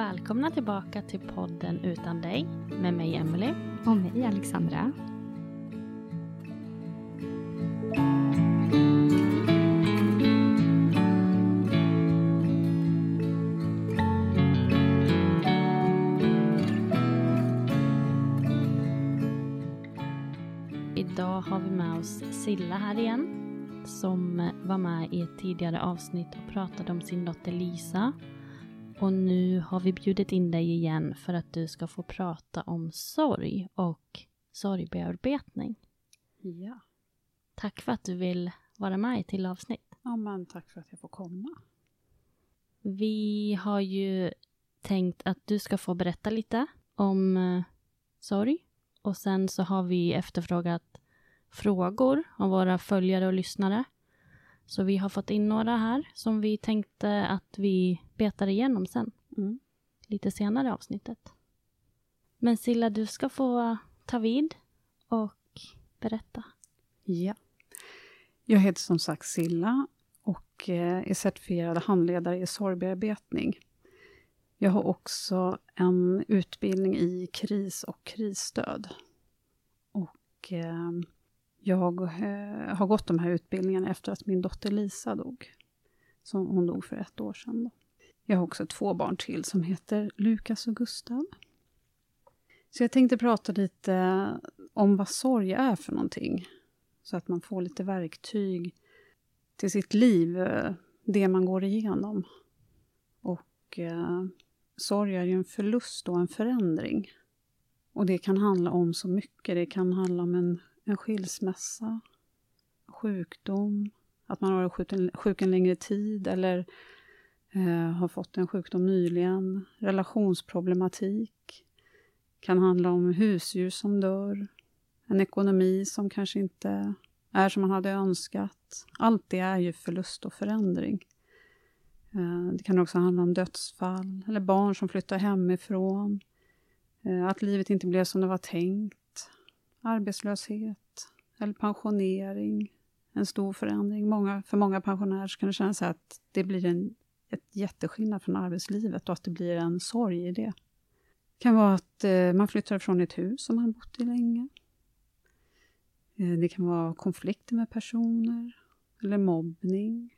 Välkomna tillbaka till podden Utan dig med mig Emily. Och mig Alexandra. Idag har vi med oss Silla här igen. Som var med i ett tidigare avsnitt och pratade om sin dotter Lisa. Och nu har vi bjudit in dig igen för att du ska få prata om sorg och sorgbearbetning. Ja. Tack för att du vill vara med i till avsnitt. ja, men tack för att jag får komma. Vi har ju tänkt att du ska få berätta lite om eh, sorg. Och sen så har vi efterfrågat frågor av våra följare och lyssnare. Så vi har fått in några här som vi tänkte att vi betar igenom sen. Mm. Lite senare i avsnittet. Men Silla, du ska få ta vid och berätta. Ja. Jag heter som sagt Silla och eh, är certifierad handledare i sorgbearbetning. Jag har också en utbildning i kris och krisstöd. Och eh, jag eh, har gått de här utbildningarna efter att min dotter Lisa dog. Så hon dog för ett år sedan. Då. Jag har också två barn till som heter Lukas och Gustav. Så jag tänkte prata lite om vad sorg är för någonting. Så att man får lite verktyg till sitt liv, eh, det man går igenom. Och eh, sorg är ju en förlust och en förändring. Och det kan handla om så mycket. Det kan handla om en, en skilsmässa, sjukdom, att man har varit sjuk en, sjuk en längre tid eller eh, har fått en sjukdom nyligen, relationsproblematik. kan handla om husdjur som dör, en ekonomi som kanske inte är som man hade önskat. Allt det är ju förlust och förändring. Eh, det kan också handla om dödsfall, eller barn som flyttar hemifrån. Eh, att livet inte blev som det var tänkt. Arbetslöshet, eller pensionering. En stor förändring. Många, för många pensionärer så kan det kännas att det blir en ett jätteskillnad från arbetslivet och att det blir en sorg i det. Det kan vara att eh, man flyttar från ett hus som man bott i länge. Eh, det kan vara konflikter med personer eller mobbning.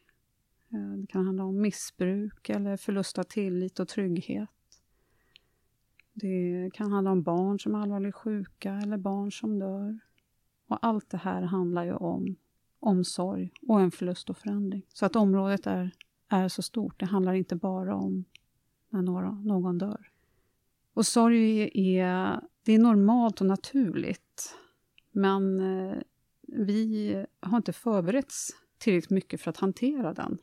Eh, det kan handla om missbruk eller förlust av tillit och trygghet. Det kan handla om barn som är allvarligt sjuka eller barn som dör. Och allt det här handlar ju om omsorg och en förlust och förändring. Så att området är, är så stort. Det handlar inte bara om när några, någon dör. Och sorg är, det är normalt och naturligt. Men eh, vi har inte förberetts tillräckligt mycket för att hantera den.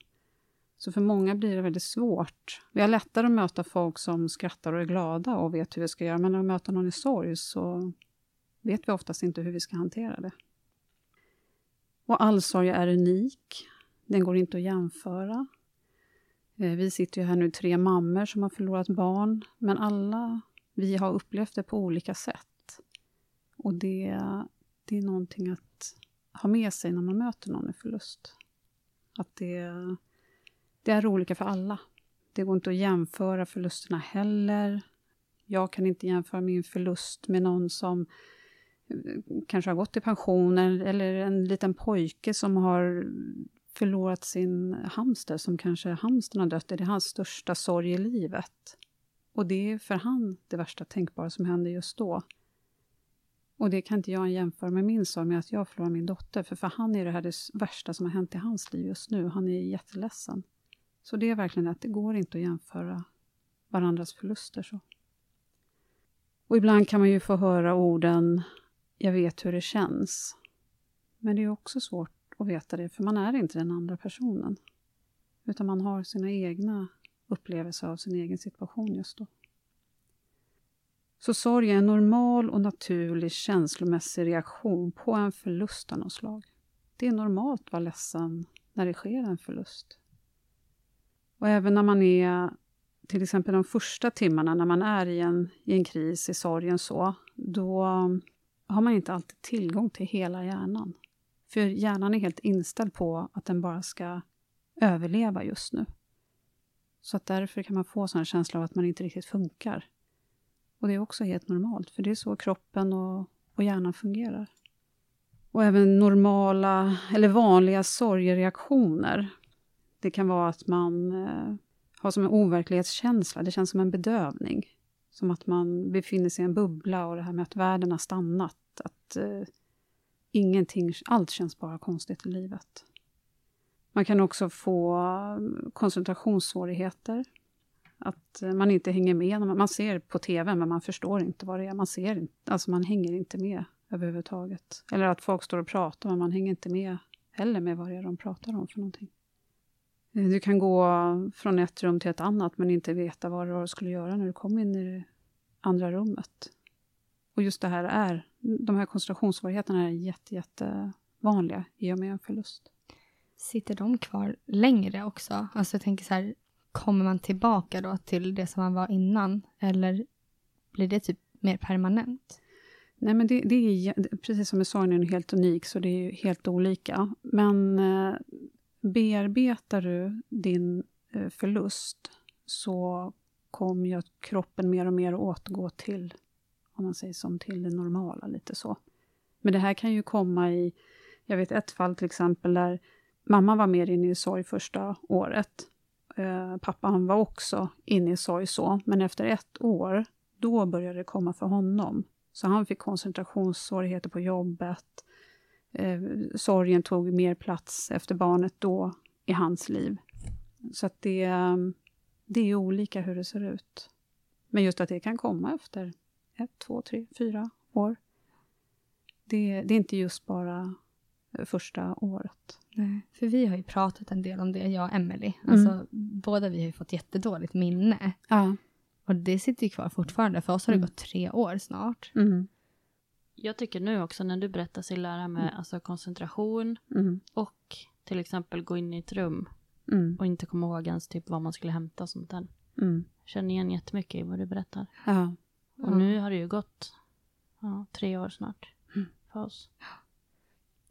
Så för många blir det väldigt svårt. Vi har lättare att möta folk som skrattar och är glada och vet hur vi ska göra, men när vi möter någon i sorg så vet vi oftast inte hur vi ska hantera det. Och all sorg är unik. Den går inte att jämföra. Eh, vi sitter ju här nu tre mammor som har förlorat barn, men alla vi har upplevt det på olika sätt. Och det, det är någonting att ha med sig när man möter någon i förlust. Att det, det är olika för alla. Det går inte att jämföra förlusterna heller. Jag kan inte jämföra min förlust med någon som eh, kanske har gått i pension eller en liten pojke som har förlorat sin hamster, som kanske hamstern har dött. Det är hans största sorg i livet. Och det är för han det värsta tänkbara som händer just då. Och det kan inte jag jämföra med min sorg med att jag förlorar min dotter, för för han är det här det värsta som har hänt i hans liv just nu. Han är jätteledsen. Så det är verkligen att det går inte att jämföra varandras förluster så. Och ibland kan man ju få höra orden ”jag vet hur det känns”. Men det är också svårt att veta det, för man är inte den andra personen. Utan man har sina egna upplevelser av sin egen situation just då. Så sorg är en normal och naturlig känslomässig reaktion på en förlust av något slag. Det är normalt att vara ledsen när det sker en förlust. Och även när man är, till exempel de första timmarna när man är i en, i en kris, i sorgen så, då har man inte alltid tillgång till hela hjärnan. För hjärnan är helt inställd på att den bara ska överleva just nu. Så att därför kan man få en känsla av att man inte riktigt funkar. Och det är också helt normalt, för det är så kroppen och, och hjärnan fungerar. Och även normala, eller vanliga sorgereaktioner. Det kan vara att man eh, har som en overklighetskänsla, det känns som en bedövning. Som att man befinner sig i en bubbla och det här med att världen har stannat. Att eh, ingenting, allt känns bara konstigt i livet. Man kan också få eh, koncentrationssvårigheter. Att eh, man inte hänger med. Man ser på TV, men man förstår inte vad det är. Man ser inte, alltså man hänger inte med överhuvudtaget. Eller att folk står och pratar, men man hänger inte med heller med vad det är de pratar om för någonting. Eh, du kan gå från ett rum till ett annat, men inte veta vad du skulle göra när du kom in i det andra rummet. Och just det här är, de här koncentrationssvårigheterna är jätte, jätte vanliga i och med en förlust. Sitter de kvar längre också? Alltså jag tänker så här, kommer man tillbaka då till det som man var innan? Eller blir det typ mer permanent? Nej, men det, det är precis som med sorgen är helt unik, så det är helt olika. Men eh, bearbetar du din eh, förlust så kommer ju kroppen mer och mer att återgå till, om man säger som till det normala, lite så. Men det här kan ju komma i, jag vet ett fall till exempel där mamma var mer inne i sorg första året. Eh, pappan var också inne i sorg så, men efter ett år, då började det komma för honom. Så han fick koncentrationssvårigheter på jobbet. Eh, sorgen tog mer plats efter barnet då i hans liv. Så att det, det är olika hur det ser ut. Men just att det kan komma efter ett, två, tre, fyra år. Det, det är inte just bara första året. Nej, för vi har ju pratat en del om det, jag och Emelie. Mm. Alltså, mm. Båda vi har ju fått jättedåligt minne. Ja. Och det sitter ju kvar fortfarande. För oss har det mm. gått tre år snart. Mm. Jag tycker nu också när du berättar sig lära med mm. alltså, koncentration mm. och till exempel gå in i ett rum och inte komma ihåg ens typ vad man skulle hämta och sånt där. Mm. Känner igen jättemycket i vad du berättar. Ja. Och nu har det ju gått ja, tre år snart för oss.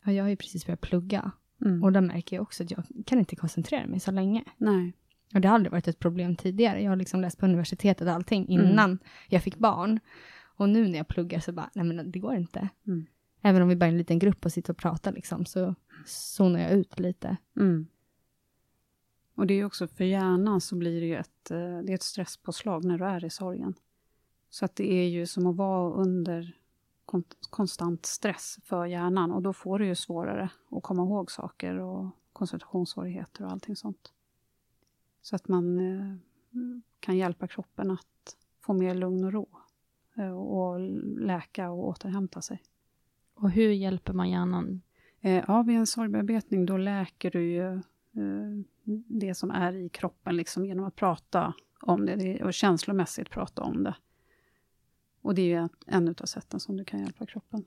Ja, jag har ju precis börjat plugga. Mm. Och då märker jag också att jag kan inte koncentrera mig så länge. Nej. Och det har aldrig varit ett problem tidigare. Jag har liksom läst på universitetet och allting mm. innan mm. jag fick barn. Och nu när jag pluggar så bara, nej men det går inte. Mm. Även om vi bara är en liten grupp och sitter och pratar liksom, så zonar jag ut lite. Mm. Och det är också för hjärnan så blir det ju ett, eh, det är ett stresspåslag när du är i sorgen. Så att det är ju som att vara under konstant stress för hjärnan och då får du ju svårare att komma ihåg saker och koncentrationssvårigheter och allting sånt. Så att man eh, kan hjälpa kroppen att få mer lugn och ro och läka och återhämta sig. Och hur hjälper man hjärnan? Eh, ja, vid en sorgbearbetning då läker du ju det som är i kroppen liksom genom att prata om det och känslomässigt prata om det. Och det är ju en av sätten som du kan hjälpa kroppen.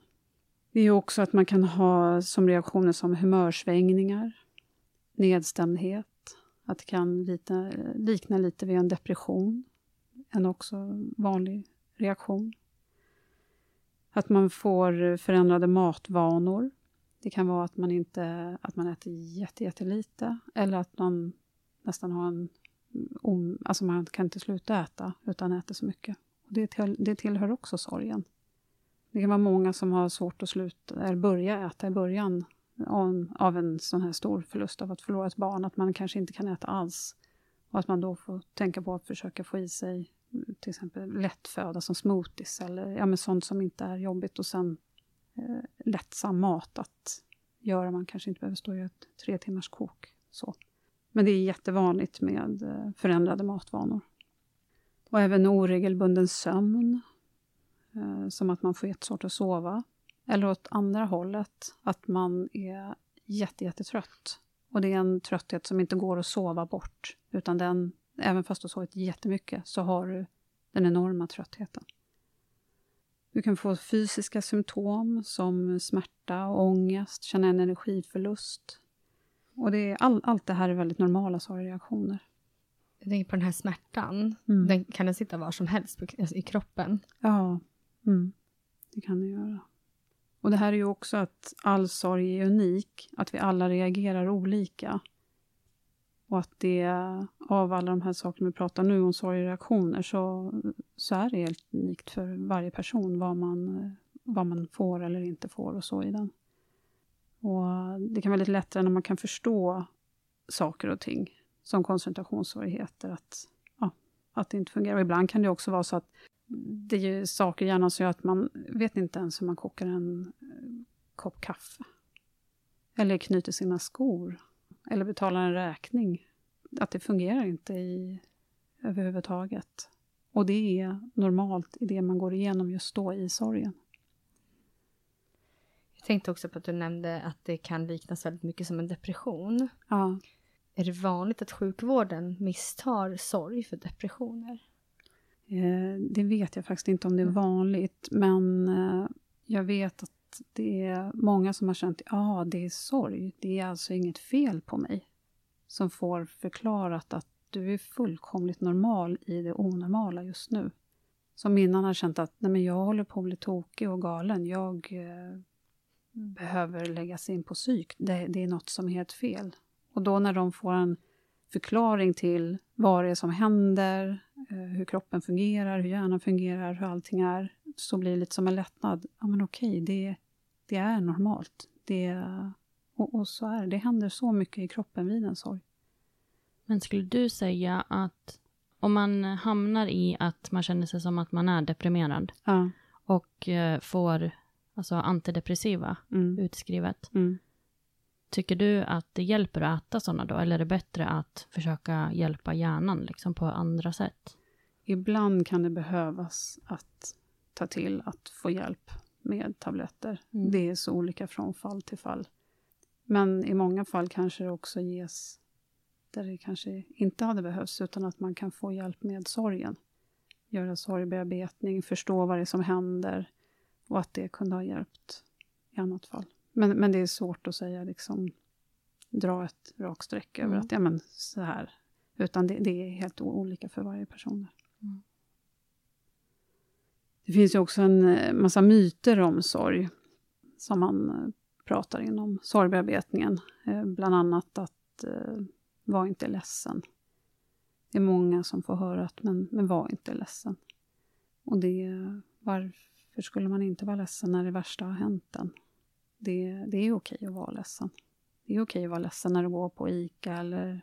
Det är också att man kan ha som reaktioner som humörsvängningar, nedstämdhet, att det kan likna, likna lite vid en depression, en också vanlig reaktion. Att man får förändrade matvanor. Det kan vara att man, inte, att man äter jättelite eller att man nästan har en... Om, alltså man kan inte sluta äta utan äter så mycket. Och det, till, det tillhör också sorgen. Det kan vara många som har svårt att sluta, eller börja äta i början av en sån här stor förlust av att förlora ett barn, att man kanske inte kan äta alls. Och att man då får tänka på att försöka få i sig till exempel lättföda som smoothies eller ja, men sånt som inte är jobbigt och sen eh, lättsam mat att göra. Man kanske inte behöver stå i ett tre timmars kok. Så. Men det är jättevanligt med eh, förändrade matvanor. Och även oregelbunden sömn, eh, som att man får jättesvårt att sova. Eller åt andra hållet, att man är jättejättetrött. Och det är en trötthet som inte går att sova bort, utan den, även fast du har sovit jättemycket, så har du den enorma tröttheten. Du kan få fysiska symptom som smärta, ångest, känna en energiförlust. Och det är all, allt det här är väldigt normala sorgreaktioner. Jag tänker på den här smärtan. Mm. Den, kan den sitta var som helst alltså i kroppen? Ja, mm. det kan den göra. Och det här är ju också att all sorg är unik, att vi alla reagerar olika. Och att det, av alla de här sakerna vi pratar nu om sorgreaktioner, så, så är det helt unikt för varje person vad man, vad man får eller inte får och så i den. Och det kan vara lite lättare när man kan förstå saker och ting, som koncentrationssvårigheter, att, ja, att det inte fungerar. Och ibland kan det också vara så att det är ju saker i hjärnan som gör att man vet inte ens hur man kokar en eh, kopp kaffe. Eller knyter sina skor. Eller betalar en räkning. Att det fungerar inte i, överhuvudtaget. Och det är normalt i det man går igenom just då i sorgen. Jag tänkte också på att du nämnde att det kan liknas väldigt mycket som en depression. Ja. Är det vanligt att sjukvården misstar sorg för depressioner? Eh, det vet jag faktiskt inte om det är mm. vanligt, men eh, jag vet att det är många som har känt ja, ah, det är sorg. Det är alltså inget fel på mig. Som får förklarat att du är fullkomligt normal i det onormala just nu. Som innan har känt att nej men jag håller på att bli tokig och galen. Jag eh, behöver läggas in på psyk. Det, det är något som är helt fel. Och då när de får en förklaring till vad det är som händer, eh, hur kroppen fungerar, hur hjärnan fungerar, hur allting är, så blir det lite som en lättnad. Ja, men okej, det, det är normalt. Det, och, och så är det. Det händer så mycket i kroppen vid en sorg. Men skulle du säga att om man hamnar i att man känner sig som att man är deprimerad ja. och eh, får alltså antidepressiva mm. utskrivet, mm. Tycker du att det hjälper att äta sådana då, eller är det bättre att försöka hjälpa hjärnan liksom på andra sätt? Ibland kan det behövas att ta till att få hjälp med tabletter. Mm. Det är så olika från fall till fall. Men i många fall kanske det också ges där det kanske inte hade behövts, utan att man kan få hjälp med sorgen. Göra sorgbearbetning, förstå vad det är som händer och att det kunde ha hjälpt i annat fall. Men, men det är svårt att säga, liksom, dra ett rakt streck över mm. att ja, men så här. Utan det, det är helt olika för varje person. Mm. Det finns ju också en eh, massa myter om sorg som man eh, pratar inom sorgbearbetningen. Eh, bland annat att eh, var inte ledsen. Det är många som får höra att men, men var inte ledsen. Och det, varför skulle man inte vara ledsen när det värsta har hänt en? Det, det är okej att vara ledsen. Det är okej att vara ledsen när du går på ICA eller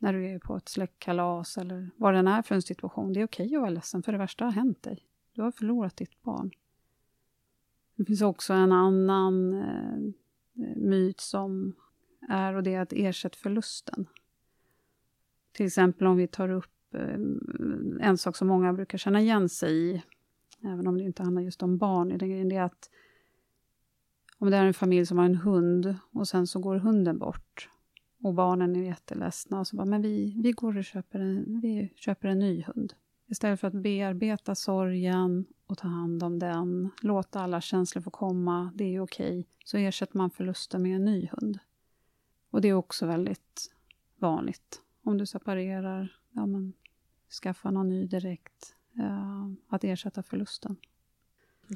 när du är på ett släktkalas eller vad det än är för en situation. Det är okej att vara ledsen för det värsta har hänt dig. Du har förlorat ditt barn. Det finns också en annan eh, myt som är och det är att ersätta förlusten. Till exempel om vi tar upp eh, en sak som många brukar känna igen sig i, även om det inte handlar just om barn i den grejen, det är att om det är en familj som har en hund och sen så går hunden bort och barnen är jätteledsna och så bara, men vi, vi går och köper en, vi köper en ny hund. Istället för att bearbeta sorgen och ta hand om den, låta alla känslor få komma, det är okej, så ersätter man förlusten med en ny hund. Och det är också väldigt vanligt. Om du separerar, ja men skaffa någon ny direkt. Uh, att ersätta förlusten.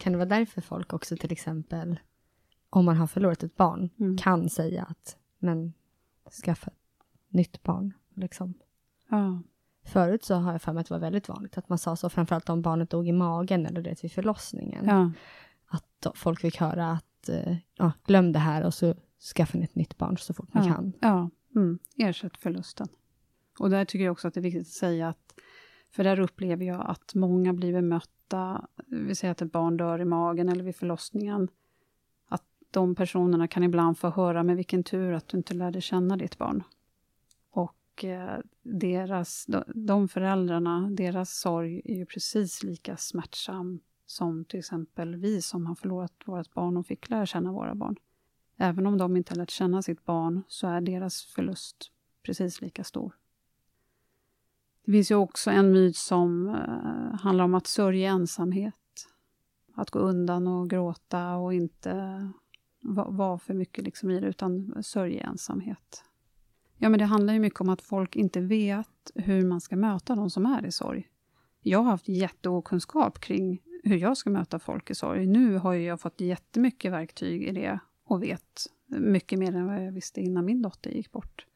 Kan det vara därför folk också till exempel, om man har förlorat ett barn, mm. kan säga att men skaffa ett nytt barn? Liksom. Ja. Förut så har jag för mig att det var väldigt vanligt att man sa så, framförallt om barnet dog i magen eller det vid förlossningen. Ja. Att folk fick höra att, eh, ja, glöm det här och så skaffa ett nytt barn så fort ja. kan. Ja, mm. ersätt förlusten. Och där tycker jag också att det är viktigt att säga att, för där upplever jag att många blir bemötta, vi säger att ett barn dör i magen eller vid förlossningen, att de personerna kan ibland få höra med vilken tur att du inte lärde känna ditt barn. Och eh, deras, de föräldrarna, deras sorg är ju precis lika smärtsam som till exempel vi som har förlorat vårt barn och fick lära känna våra barn. Även om de inte har lärt känna sitt barn så är deras förlust precis lika stor. Det finns ju också en myt som eh, handlar om att sörja ensamhet. Att gå undan och gråta och inte vara för mycket liksom i det, utan sörja ensamhet. Ja, men det handlar ju mycket om att folk inte vet hur man ska möta de som är i sorg. Jag har haft jätteokunskap kring hur jag ska möta folk i sorg. Nu har jag fått jättemycket verktyg i det och vet mycket mer än vad jag visste innan min dotter gick bort.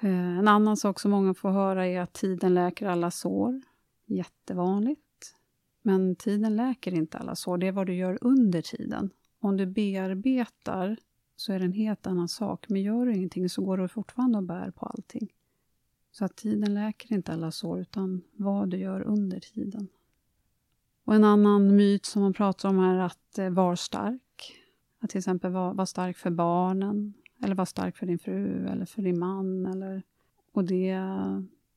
Eh, en annan sak som många får höra är att tiden läker alla sår. Jättevanligt. Men tiden läker inte alla sår, det är vad du gör under tiden. Om du bearbetar så är det en helt annan sak. Men gör du ingenting så går du fortfarande och bär på allting. Så att tiden läker inte alla sår, utan vad du gör under tiden. Och En annan myt som man pratar om är att eh, vara stark. Att till exempel vara var stark för barnen, eller vara stark för din fru eller för din man. Eller, och det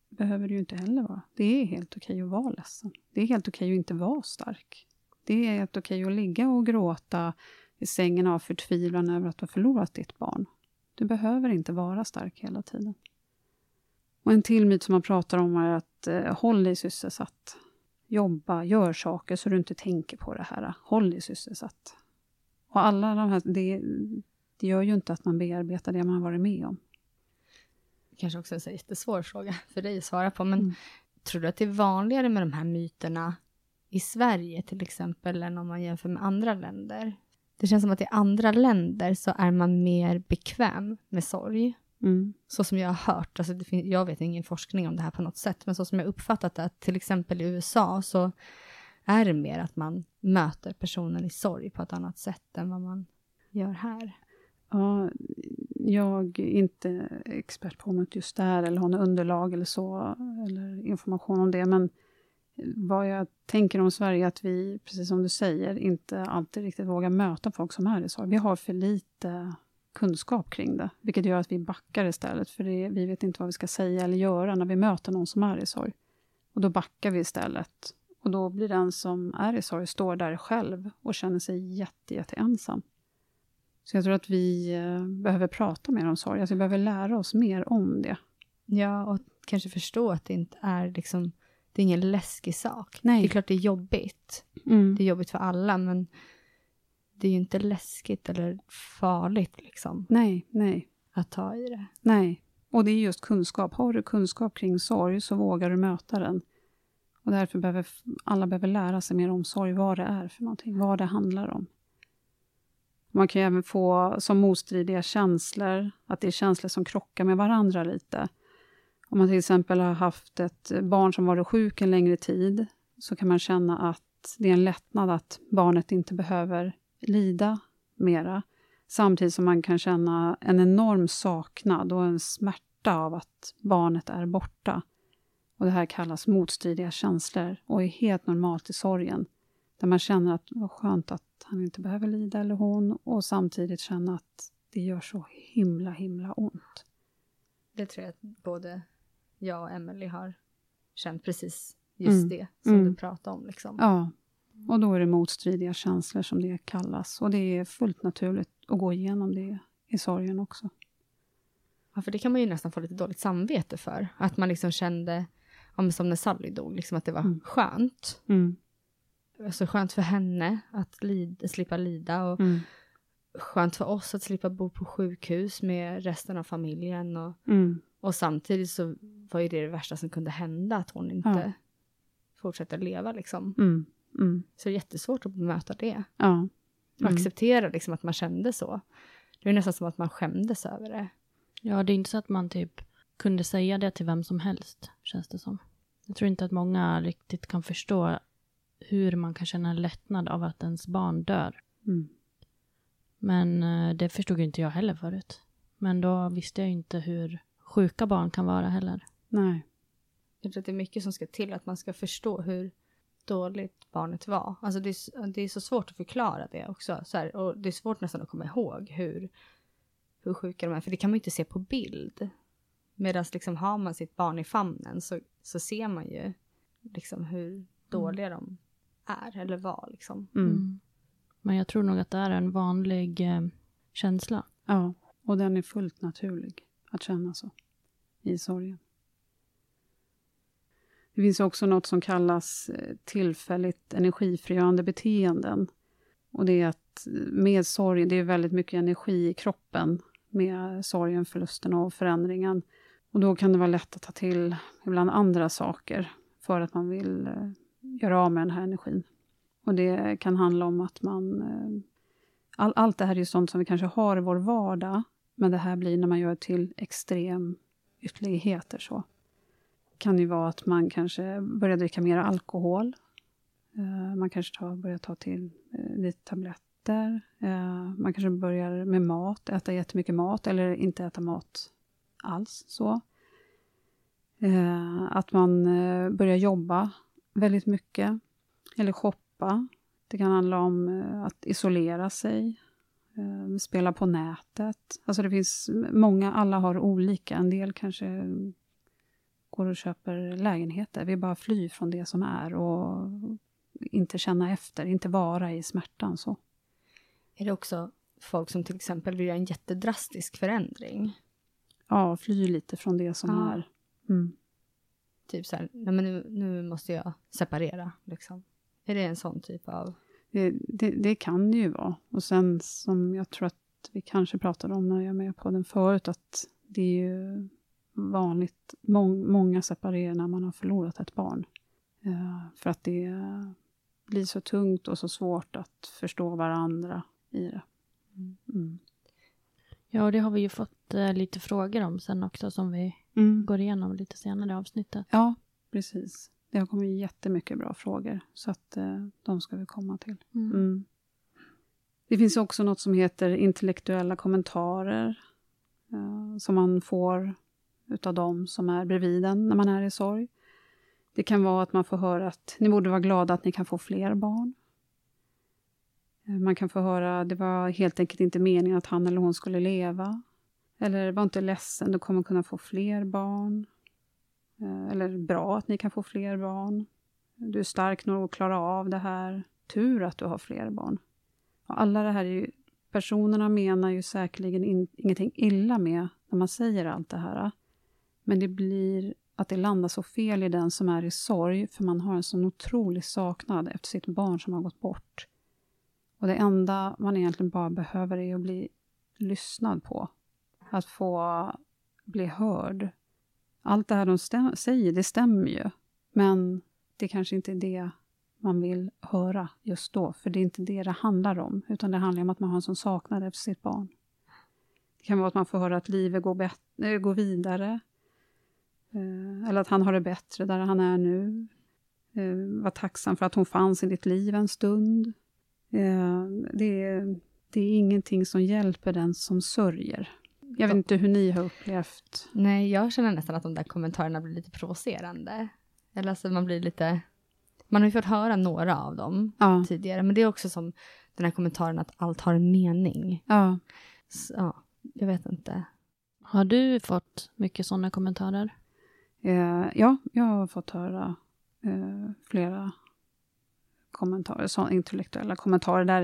behöver du ju inte heller vara. Det är helt okej att vara ledsen. Det är helt okej att inte vara stark. Det är helt okej att ligga och gråta i sängen av förtvivlan över att du har förlorat ditt barn. Du behöver inte vara stark hela tiden. Och En till myt som man pratar om är att eh, håll dig sysselsatt. Jobba, gör saker så du inte tänker på det här. Håll dig sysselsatt. Och alla de här, det, det gör ju inte att man bearbetar det man har varit med om. Kanske också är en jättesvår fråga för dig att svara på, men mm. tror du att det är vanligare med de här myterna i Sverige till exempel, än om man jämför med andra länder? Det känns som att i andra länder så är man mer bekväm med sorg. Mm. Så som jag har hört, alltså finns, jag vet ingen forskning om det här på något sätt, men så som jag uppfattat det, till exempel i USA så är det mer att man möter personen i sorg på ett annat sätt än vad man gör här. Ja, jag är inte expert på området just där, eller har något underlag eller så, eller information om det, men vad jag tänker om Sverige är att vi, precis som du säger, inte alltid riktigt vågar möta folk som är i sorg. Vi har för lite kunskap kring det, vilket gör att vi backar istället, för det, vi vet inte vad vi ska säga eller göra när vi möter någon som är i sorg. Och då backar vi istället. Och då blir den som är i sorg, står där själv och känner sig jätte, jätte ensam. Så jag tror att vi eh, behöver prata mer om sorg, alltså vi behöver lära oss mer om det. Ja, och kanske förstå att det inte är liksom det är ingen läskig sak. Nej. Det är klart det är jobbigt. Mm. Det är jobbigt för alla, men det är ju inte läskigt eller farligt liksom. Nej, nej. Att ta i det. Nej. Och det är just kunskap. Har du kunskap kring sorg så vågar du möta den. Och därför behöver alla behöver lära sig mer om sorg, vad det är för någonting, vad det handlar om. Man kan ju även få som motstridiga känslor, att det är känslor som krockar med varandra lite. Om man till exempel har haft ett barn som varit sjuk en längre tid, så kan man känna att det är en lättnad att barnet inte behöver lida mera. Samtidigt som man kan känna en enorm saknad och en smärta av att barnet är borta. Och Det här kallas motstridiga känslor och är helt normalt i sorgen. Där man känner att det var skönt att han inte behöver lida, eller hon, och samtidigt känna att det gör så himla, himla ont. Det tror jag att både jag och Emily har känt precis just mm. det som mm. du pratade om. Liksom. Ja, och då är det motstridiga känslor som det kallas. Och det är fullt naturligt att gå igenom det i sorgen också. Ja, för det kan man ju nästan få lite dåligt samvete för. Att man liksom kände, ja, som när Sally dog, liksom att det var Mm. skönt. Mm. Alltså skönt för henne att lid, slippa lida och Mm. skönt för oss att slippa bo på sjukhus med resten av familjen. Och, Mm. Och samtidigt så var ju det det värsta som kunde hända, att hon inte Ja. fortsätter leva liksom. Mm. Mm. Så det är jättesvårt att bemöta det. Ja. Och Mm. acceptera liksom att man kände så. Det är nästan som att man skämdes över det. Ja, det är inte så att man typ kunde säga det till vem som helst, känns det som. Jag tror inte att många riktigt kan förstå hur man kan känna en lättnad av att ens barn dör. Mm. Men eh, det förstod inte jag heller förut. Men då visste jag inte hur sjuka barn kan vara heller. Nej. Jag tror att det är mycket som ska till, att man ska förstå hur dåligt barnet var. Alltså det är, det är så svårt att förklara det också. Så här, och det är svårt nästan att komma ihåg hur, hur sjuka de är, för det kan man ju inte se på bild. Medan liksom har man sitt barn i famnen så, så ser man ju liksom hur dåliga de är eller var. Liksom. Mm. Mm. Men jag tror nog att det är en vanlig eh, känsla. Ja, och den är fullt naturlig att känna så i sorgen. Det finns också något som kallas eh, tillfälligt energifrigörande beteenden. Och det är att eh, med sorg, det är väldigt mycket energi i kroppen med sorgen, förlusten och förändringen. Och då kan det vara lätt att ta till ibland andra saker för att man vill eh, göra av med den här energin. Och det kan handla om att man All, allt det här är ju sånt som vi kanske har i vår vardag, men det här blir när man gör till extrem ytterligheter. Så. kan ju vara att man kanske börjar dricka mer alkohol. Eh, man kanske tar, börjar ta till eh, lite tabletter. Eh, man kanske börjar med mat, äta jättemycket mat eller inte äta mat alls. så. Att man börjar jobba väldigt mycket eller shoppa. Det kan handla om att isolera sig, spela på nätet. Alltså det finns många, alla har olika. En del kanske går och köper lägenheter. Vi bara flyr från det som är och inte känna efter, inte vara i smärtan. så. Är det också folk som till exempel vill göra en jättedrastisk förändring? Ja, fly lite från det som Ja. är. Mm. Typ så här, nej men nu, nu måste jag separera. Liksom. Är det en sån typ av... Det, det, det kan det ju vara. Och sen som jag tror att vi kanske pratade om när jag är med på den förut, att det är ju vanligt, mång, många separerar när man har förlorat ett barn. Eh, för att det blir så tungt och så svårt att förstå varandra i det. Mm. Ja, och det har vi ju fått eh, lite frågor om sen också som vi Mm. går igenom lite senare i avsnittet. Ja, precis. Det har kommit jättemycket bra frågor, så att eh, de ska vi komma till. Mm. Mm. Det finns också något som heter intellektuella kommentarer eh, som man får utav dem som är bredvid en när man är i sorg. Det kan vara att man får höra att ni borde vara glada att ni kan få fler barn. Eh, Man kan få höra att det var helt enkelt inte meningen att han eller hon skulle leva. Eller var inte ledsen, du kommer kunna få fler barn. Eh, eller bra att ni kan få fler barn. Du är stark nog att klara av det här. Tur att du har fler barn. Och alla det här är ju, personerna menar ju säkerligen in, ingenting illa med när man säger allt det här. Men det blir att det landar så fel i den som är i sorg, för man har en sån otrolig saknad efter sitt barn som har gått bort. Och det enda man egentligen bara behöver är att bli lyssnad på. Att få bli hörd. Allt det här de stäm- säger, det stämmer ju. Men det kanske inte är det man vill höra just då, för det är inte det det handlar om, utan det handlar om att man har en sån saknad efter sitt barn. Det kan vara att man får höra att livet går, bet- eh, går vidare, eh, eller att han har det bättre där han är nu. Eh, Var tacksam för att hon fanns i ditt liv en stund. Det, är, det är ingenting som hjälper den som sörjer. Jag vet inte hur ni har upplevt. Nej, jag känner nästan att de där kommentarerna blir lite provocerande. Eller alltså man blir lite... Man har ju fått höra några av dem Ja, tidigare, men det är också som den här kommentaren att allt har en mening. ja. Så, ja, jag vet inte. Har du fått mycket sådana kommentarer? Eh, ja, jag har fått höra eh, flera kommentarer, så intellektuella kommentarer där,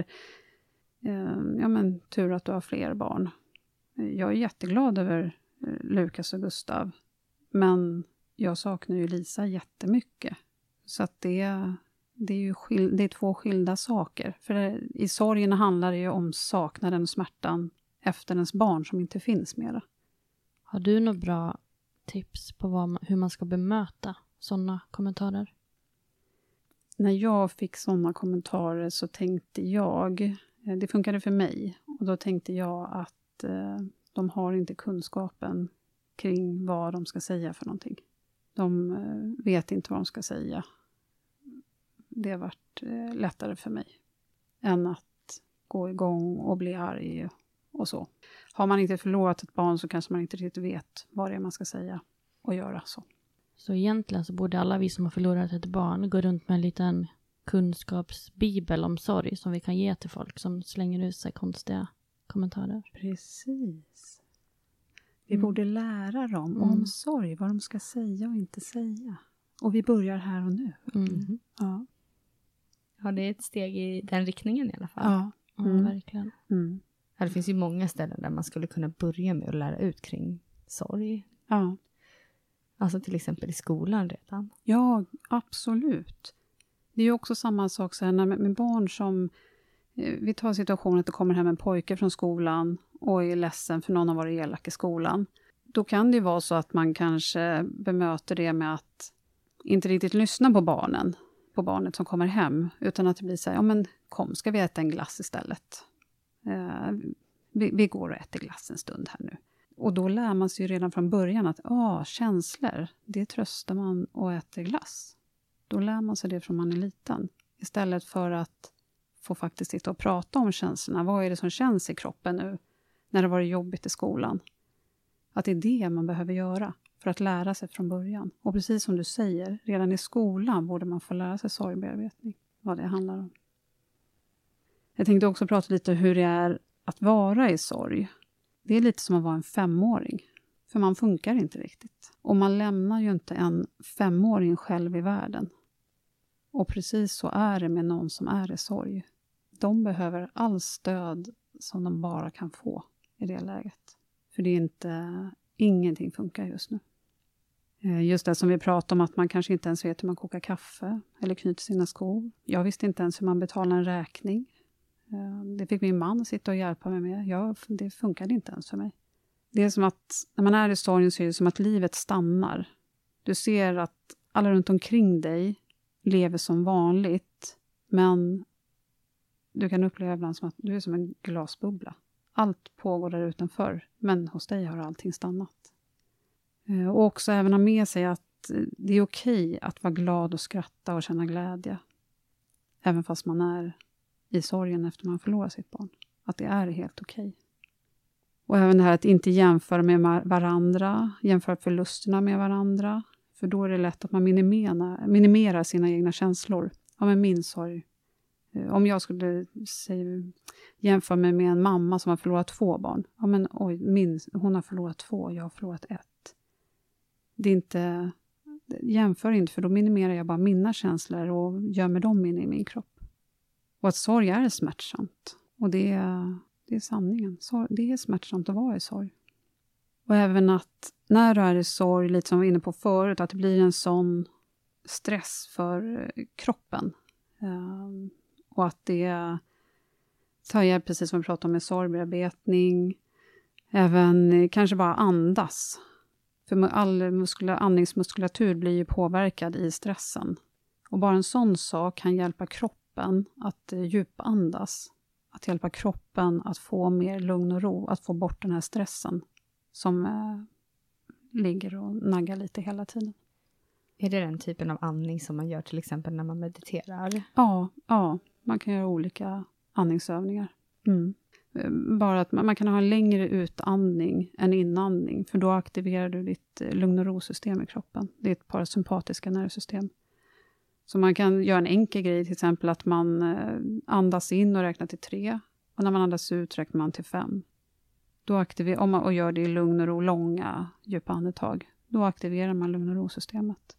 eh, ja men tur att du har fler barn. Jag är jätteglad över eh, Lukas och Gustav, men jag saknar ju Lisa jättemycket. Så att det, det är ju skil, det är två skilda saker. För det, i sorgen handlar det ju om saknaden och smärtan efter ens barn som inte finns mera. Har du några bra tips på vad, hur man ska bemöta sådana kommentarer? När jag fick sådana kommentarer så tänkte jag, eh, det funkade för mig, och då tänkte jag att eh, de har inte kunskapen kring vad de ska säga för någonting. De eh, vet inte vad de ska säga. Det har varit eh, lättare för mig än att gå igång och bli arg och så. Har man inte förlorat ett barn så kanske man inte riktigt vet vad det är man ska säga och göra så. Så egentligen så borde alla vi som har förlorat ett barn gå runt med en liten kunskapsbibel om sorg som vi kan ge till folk som slänger ut sig konstiga kommentarer. Precis. Vi Mm. borde lära dem Mm. om sorg, vad de ska säga och inte säga. Och vi börjar här och nu. Mm. Ja. Ja, det är ett steg i den riktningen i alla fall. ja. Mm, Mm. Verkligen. Mm. Ja, det finns ju många ställen där man skulle kunna börja med att lära ut kring sorg. ja. Alltså till exempel i skolan redan. Ja, absolut. Det är ju också samma sak så här, när, med barn som... Eh, vi tar situationen att det kommer hem en pojke från skolan och är ledsen för någon har varit elak i skolan. Då kan det ju vara så att man kanske bemöter det med att inte riktigt lyssna på barnen, på barnet som kommer hem, utan att det blir så här, ja men kom, ska vi äta en glass istället? Eh, vi, vi går och äter glass en stund här nu. Och då lär man sig ju redan från början att ah, känslor, det tröstar man och äter glass. Då lär man sig det från man är liten. Istället för att får faktiskt sitta och prata om känslorna. Vad är det som känns i kroppen nu när det varit jobbigt i skolan? Att det är det man behöver göra för att lära sig från början. Och precis som du säger, redan i skolan borde man få lära sig sorgbearbetning, vad det handlar om. Jag tänkte också prata lite hur det är att vara i sorg. Det är lite som att vara en femåring. För man funkar inte riktigt. Och man lämnar ju inte en femåring själv i världen. Och precis så är det med någon som är i sorg. De behöver all stöd som de bara kan få i det läget. För det är inte, ingenting funkar just nu. Eh, just det som vi pratade om, att man kanske inte ens vet hur man kokar kaffe eller knyter sina skor. Jag visste inte ens hur man betalar en räkning. Eh, det fick min man sitta och hjälpa mig med. Jag, det funkade inte ens för mig. Det är som att när man är i sorgen så är det som att livet stannar. Du ser att alla runt omkring dig lever som vanligt, men du kan uppleva ibland som att du är som en glasbubbla. Allt pågår där utanför, men hos dig har allting stannat. Eh, och också även ha med sig att eh, det är okej att vara glad och skratta och känna glädje. Även fast man är i sorgen efter man förlorar sitt barn. Att det är helt okej. Och även det här att inte jämföra med varandra, jämföra förlusterna med varandra. För då är det lätt att man minimerar, minimerar sina egna känslor. Ja, men min sorg. Eh, om jag skulle säg, jämföra mig med en mamma som har förlorat två barn. Ja, men oj, min, hon har förlorat två, jag har förlorat ett. Det är inte... Jämför inte, för då minimerar jag bara mina känslor och gömmer dem in i min kropp. Och att sorg är smärtsamt. Och det är, det är sanningen. Sorg, det är smärtsamt att vara i sorg. Och även att när du är i sorg, lite som vi var inne på förut, att det blir en sån stress för eh, kroppen. Um, och att det tar hjälp, precis som vi pratade om med sorgbearbetning. Även eh, kanske bara andas. För all muskula- andningsmuskulatur blir ju påverkad i stressen. Och bara en sån sak kan hjälpa kroppen att eh, djupandas. Att hjälpa kroppen att få mer lugn och ro, att få bort den här stressen som eh, ligger och naggar lite hela tiden. Är det den typen av andning som man gör till exempel när man mediterar? Ja, ja man kan göra olika andningsövningar. Mm. Eh, Bara att man, man kan ha en längre utandning än inandning, för då aktiverar du ditt eh, lugn och ro-system i kroppen, ditt parasympatiska nervsystem. Så man kan göra en enkel grej, till exempel att man eh, andas in och räknar till tre, och när man andas ut räknar man till fem. Då aktiver, om man och gör det i lugn och ro, långa, djupa andetag, då aktiverar man lugn och ro-systemet.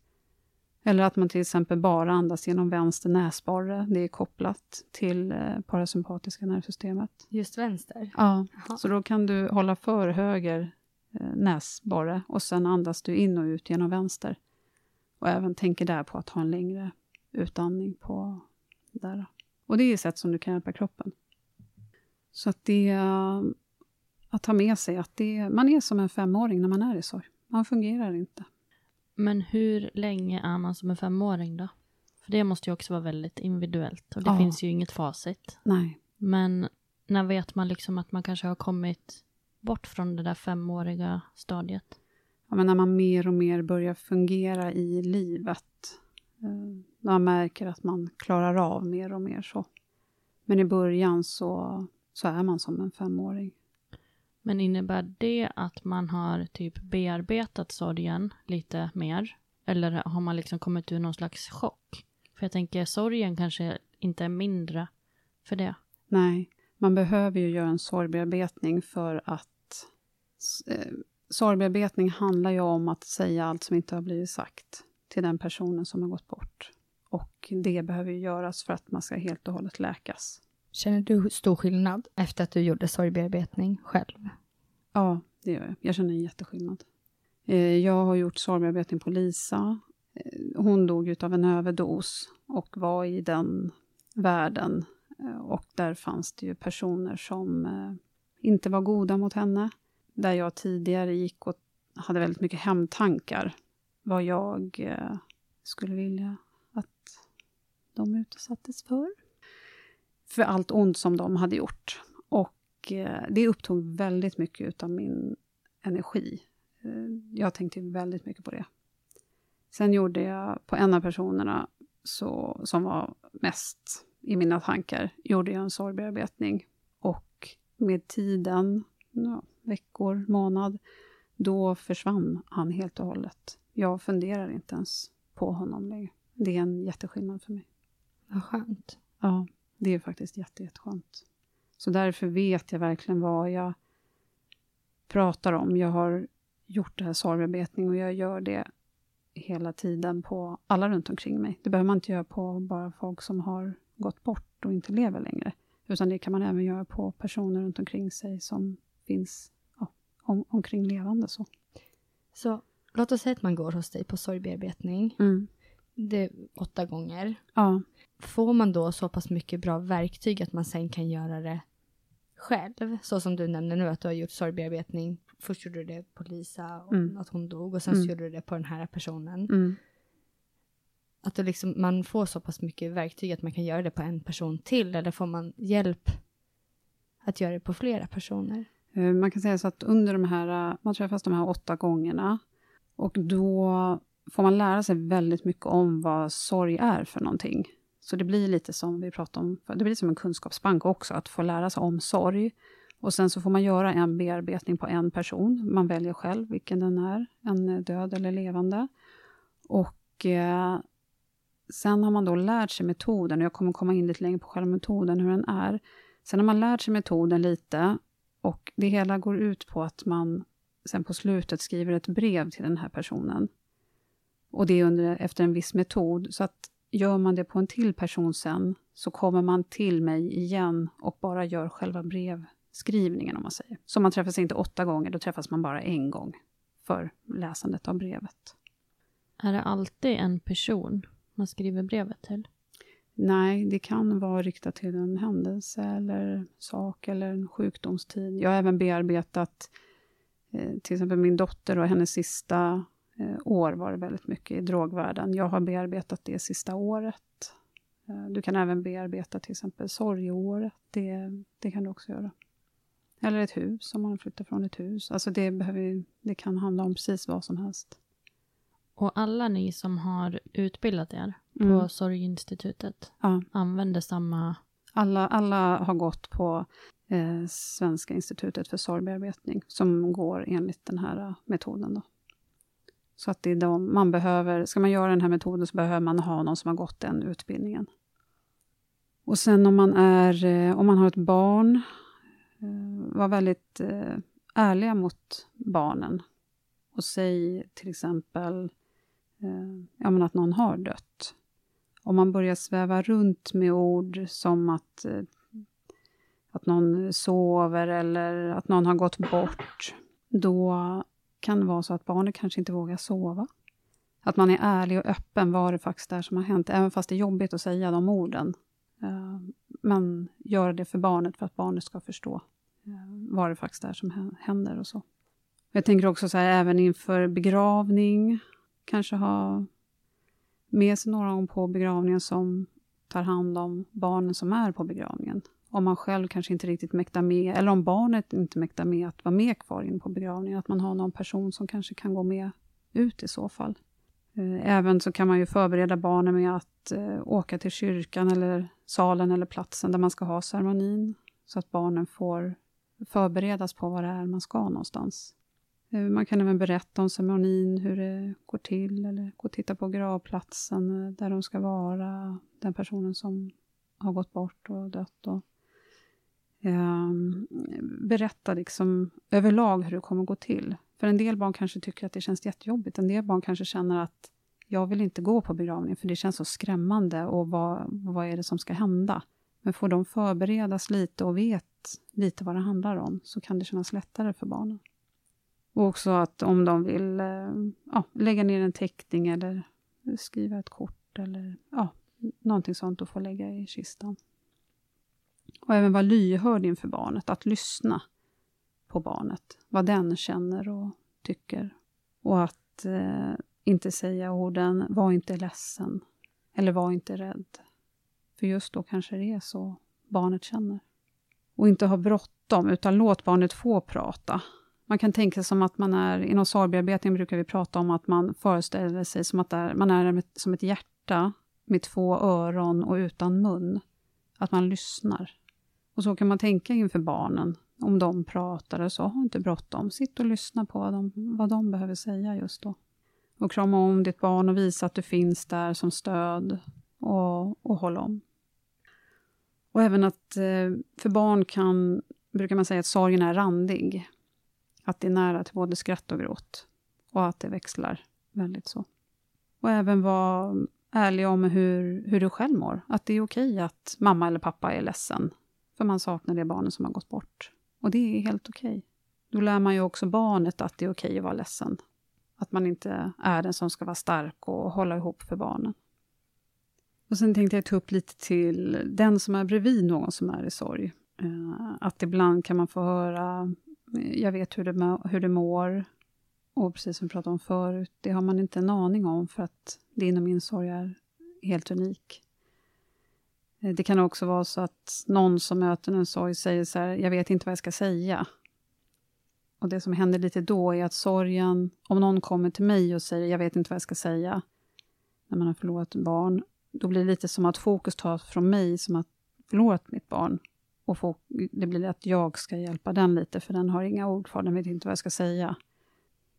Eller att man till exempel bara andas genom vänster näsborre. Det är kopplat till eh, parasympatiska nervsystemet. Just vänster? Ja, Jaha. så då kan du hålla för höger eh, näsborre och sen andas du in och ut genom vänster. Och även tänker där på att ha en längre utandning på där. Och det är ett sätt som du kan hjälpa kroppen. Så att det att ha med sig att det, man är som en femåring när man är i sorg. Man fungerar inte. Men hur länge är man som en femåring då? För det måste ju också vara väldigt individuellt och det Ja. finns ju inget facit. Nej. Men när vet man liksom att man kanske har kommit bort från det där femåriga stadiet? Ja, men när man mer och mer börjar fungera i livet. Eh, När man märker att man klarar av mer och mer så. Men i början så, så är man som en femåring. Men innebär det att man har typ bearbetat sorgen lite mer? Eller har man liksom kommit ur någon slags chock? För jag tänker sorgen kanske inte är mindre för det. Nej, man behöver ju göra en sorgbearbetning för att... Eh, sorgbearbetning handlar ju om att säga allt som inte har blivit sagt till den personen som har gått bort. Och det behöver ju göras för att man ska helt och hållet läkas. Känner du stor skillnad efter att du gjorde sorgbearbetning själv? Ja, det gör jag. Jag känner en jätteskillnad. Eh, jag har gjort sorgbearbetning på Lisa. Eh, hon dog utav en överdos och var i den världen. Eh, och där fanns det ju personer som inte var goda mot henne. Där jag tidigare gick och hade väldigt mycket hemtankar. Vad jag skulle vilja att de utsattes för. För allt ont som de hade gjort. Och eh, det upptog väldigt mycket utav min energi. Eh, Jag tänkte väldigt mycket på det. Sen gjorde jag på en av personerna så, som var mest i mina tankar, gjorde jag en sorgbearbetning. Och med tiden, ja, veckor, månad, då försvann han helt och hållet. Jag funderar inte ens på honom längre. Det är en jätteskillnad för mig. Vad skönt. Ja, det är faktiskt jätte, jätteskönt. Så därför vet jag verkligen vad jag pratar om. Jag har gjort det här sorgbearbetning och jag gör det hela tiden på alla runt omkring mig. Det behöver man inte göra på bara folk som har gått bort och inte lever längre. Utan det kan man även göra på personer runt omkring sig som finns ja, om, omkring levande. Så. Så låt oss säga att man går hos dig på sorgbearbetning. Det åtta gånger. Ja, Får man då så pass mycket bra verktyg att man sen kan göra det själv? Så som du nämner nu att du har gjort sorgbearbetning. Först gjorde du det på Lisa och Mm. att hon dog och sen Mm. så gjorde du det på den här personen. mm. Att liksom, man får så pass mycket verktyg att man kan göra det på en person till eller får man hjälp att göra det på flera personer? Eh, Man kan säga så att under de här, eh, man träffas de här åtta gångerna och då får man lära sig väldigt mycket om vad sorg är för någonting. Så det blir lite som vi pratade om, det blir som en kunskapsbank också, att få lära sig om sorg. Och sen så får man göra en bearbetning på en person. Man väljer själv vilken den är, en död eller levande. Och eh, sen har man då lärt sig metoden, och jag kommer komma in lite längre på själva metoden, hur den är. Sen har man lärt sig metoden lite och det hela går ut på att man sen på slutet skriver ett brev till den här personen. Och det är under, efter en viss metod. Så att gör man det på en till person sen så kommer man till mig igen och bara gör själva brevskrivningen om man säger. Så man träffas inte åtta gånger, då träffas man bara en gång för läsandet av brevet. Är det alltid en person man skriver brevet till? Nej, det kan vara riktat till en händelse eller sak eller en sjukdomstid. Jag har även bearbetat eh, till exempel min dotter och hennes sista år var det väldigt mycket i drogvärlden. Jag har bearbetat det sista året. Eh, du kan även bearbeta till exempel sorgeåret. Det, det kan du också göra. Eller ett hus, om man flyttar från ett hus. Alltså det, behöver, det kan handla om precis vad som helst. Och alla ni som har utbildat er på Mm. Sorginstitutet Ja. använder samma... Alla, alla har gått på eh, Svenska institutet för sorgbearbetning som går enligt den här eh, metoden. Då. Så att det är de, man behöver, ska man göra den här metoden så behöver man ha någon som har gått den utbildningen. Och sen om man, är, eh, om man har ett barn, eh, var väldigt eh, ärliga mot barnen. Och säg till exempel ja, men att någon har dött. Om man börjar sväva runt med ord som att, att någon sover eller att någon har gått bort, då kan det vara så att barnet kanske inte vågar sova. Att man är ärlig och öppen vad det faktiskt är som har hänt, även fast det är jobbigt att säga de orden. Eh, men gör det för barnet, för att barnet ska förstå eh, vad det faktiskt är som händer och så. Jag tänker också så här, även inför begravning, kanske ha med sig några på begravningen som tar hand om barnen som är på begravningen. Om man själv kanske inte riktigt mäktar med, eller om barnet inte mäktar med att vara med kvar in på begravningen, att man har någon person som kanske kan gå med ut i så fall. Eh, även så kan man ju förbereda barnen med att eh, åka till kyrkan eller salen eller platsen där man ska ha ceremonin, så att barnen får förberedas på vad det är man ska någonstans. Eh, man kan även berätta om ceremonin, hur det går till, eller gå och titta på gravplatsen där de ska vara, den personen som har gått bort och dött. Och, eh, berätta liksom överlag hur det kommer gå till. För en del barn kanske tycker att det känns jättejobbigt. En del barn kanske känner att jag vill inte gå på begravningen för det känns så skrämmande och vad, vad är det som ska hända? Men får de förberedas lite och vet lite vad det handlar om så kan det kännas lättare för barnen. Och också att om de vill eh, ja, lägga ner en teckning eller skriva ett kort eller ja, någonting sånt att få lägga i kistan. Och även vara lyhörd inför barnet, att lyssna på barnet, vad den känner och tycker. Och att eh, inte säga orden ”var inte ledsen” eller ”var inte rädd”. För just då kanske det är så barnet känner. Och inte ha bråttom, utan låt barnet få prata. Man kan tänka sig som att man är, inom sorgbearbetning brukar vi prata om att man föreställer sig som att är, man är som ett hjärta med två öron och utan mun. Att man lyssnar. Och så kan man tänka inför barnen. Om de pratar och så, ha inte bråttom. Sitt och lyssna på vad de, vad de behöver säga just då. Och krama om ditt barn och visa att du finns där som stöd och, och håll om. Och även att eh, för barn kan, brukar man säga att sorgen är randig. Att det är nära till både skratt och gråt. Och att det växlar väldigt så. Och även vara ärlig om hur, hur du själv mår. Att det är okej att mamma eller pappa är ledsen. För man saknar det barnet som har gått bort. Och det är helt okej. Då lär man ju också barnet att det är okej att vara ledsen. Att man inte är den som ska vara stark och hålla ihop för barnen. Och sen tänkte jag ta upp lite till den som är bredvid någon som är i sorg. Eh, att ibland kan man få höra eh, jag vet hur det, hur det mår. Och precis som vi pratade om förut, det har man inte en aning om för att din och min sorg är helt unik. Eh, det kan också vara så att någon som möter en sorg säger så här, jag vet inte vad jag ska säga. Och det som händer lite då är att sorgen, om någon kommer till mig och säger, jag vet inte vad jag ska säga, när man har förlorat ett barn, då blir det lite som att fokus tas från mig, som har förlorat mitt barn, och det blir att jag ska hjälpa den lite, för den har inga ord för den vet inte vad jag ska säga.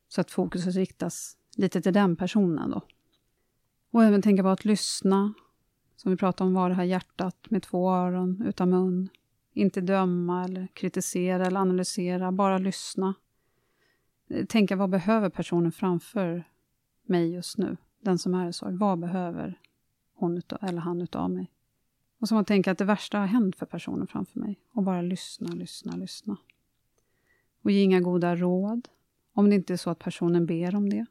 Så att fokuset riktas lite till den personen då. Och även tänka på att lyssna, som vi pratade om, var det här hjärtat med två öron utan mun. Inte döma eller kritisera eller analysera, bara lyssna. Tänka vad behöver personen framför mig just nu? Den som är i sorg. Vad behöver hon eller han utav mig? Och som att tänka att det värsta har hänt för personen framför mig. Och bara lyssna, lyssna, lyssna. Och ge inga goda råd. Om det inte är så att personen ber om det.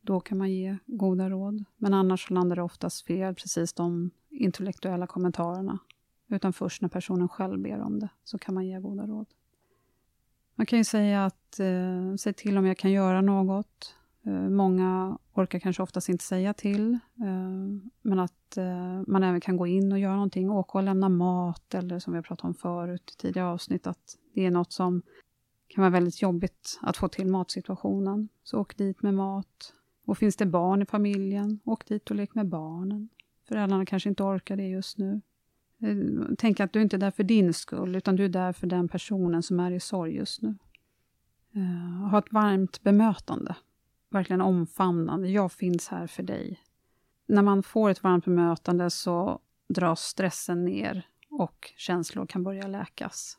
Då kan man ge goda råd. Men annars landar det oftast fel, precis de intellektuella kommentarerna. Utan först när personen själv ber om det, så kan man ge goda råd. Man kan ju säga att, eh, säg till om jag kan göra något. Eh, många orkar kanske oftast inte säga till, eh, men att eh, man även kan gå in och göra någonting, åka och lämna mat, eller som vi har pratat om förut i tidigare avsnitt, att det är något som kan vara väldigt jobbigt att få till matsituationen. Så åk dit med mat. Och finns det barn i familjen, åk dit och lek med barnen. Föräldrarna kanske inte orkar det just nu. Eh, tänk att du inte är där för din skull, utan du är där för den personen som är i sorg just nu. Eh, ha ett varmt bemötande verkligen omfamnande. Jag finns här för dig. När man får ett varmt bemötande så dras stressen ner och känslor kan börja läkas.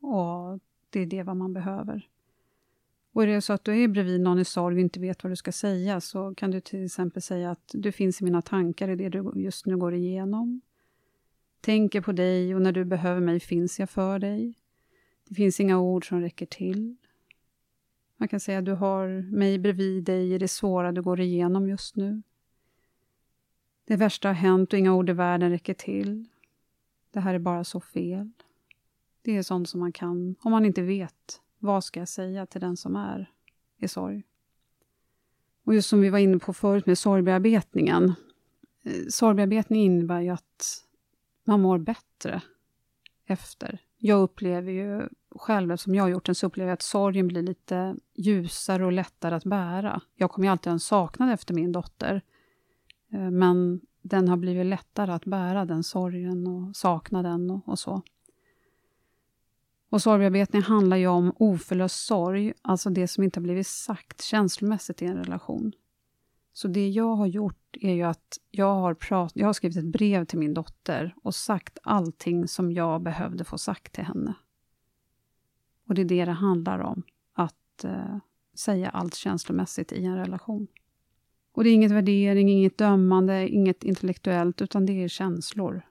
Och det är det vad man behöver. Och är det så att du är bredvid någon i sorg och inte vet vad du ska säga så kan du till exempel säga att du finns i mina tankar i det du just nu går igenom. Tänker på dig och när du behöver mig finns jag för dig. Det finns inga ord som räcker till. Man kan säga att du har mig bredvid dig i det svåra du går igenom just nu. Det värsta har hänt och inga ord i världen räcker till. Det här är bara så fel. Det är sånt som man kan, om man inte vet, vad ska jag säga till den som är i sorg? Och just som vi var inne på förut med sorgbearbetningen. Eh, sorgbearbetning innebär ju att man mår bättre efter. Jag upplever ju själv, eftersom jag har gjort den, så upplever jag att sorgen blir lite ljusare och lättare att bära. Jag kommer ju alltid ha en saknad efter min dotter. Eh, men den har blivit lättare att bära, den sorgen och saknaden och, och så. Och sorgbearbetning handlar ju om oförlöst sorg, alltså det som inte har blivit sagt känslomässigt i en relation. Så det jag har gjort är ju att jag har, prat, jag har skrivit ett brev till min dotter och sagt allting som jag behövde få sagt till henne. Och det är det det handlar om, att eh, säga allt känslomässigt i en relation. Och det är inget värdering, inget dömande, inget intellektuellt, utan det är känslor.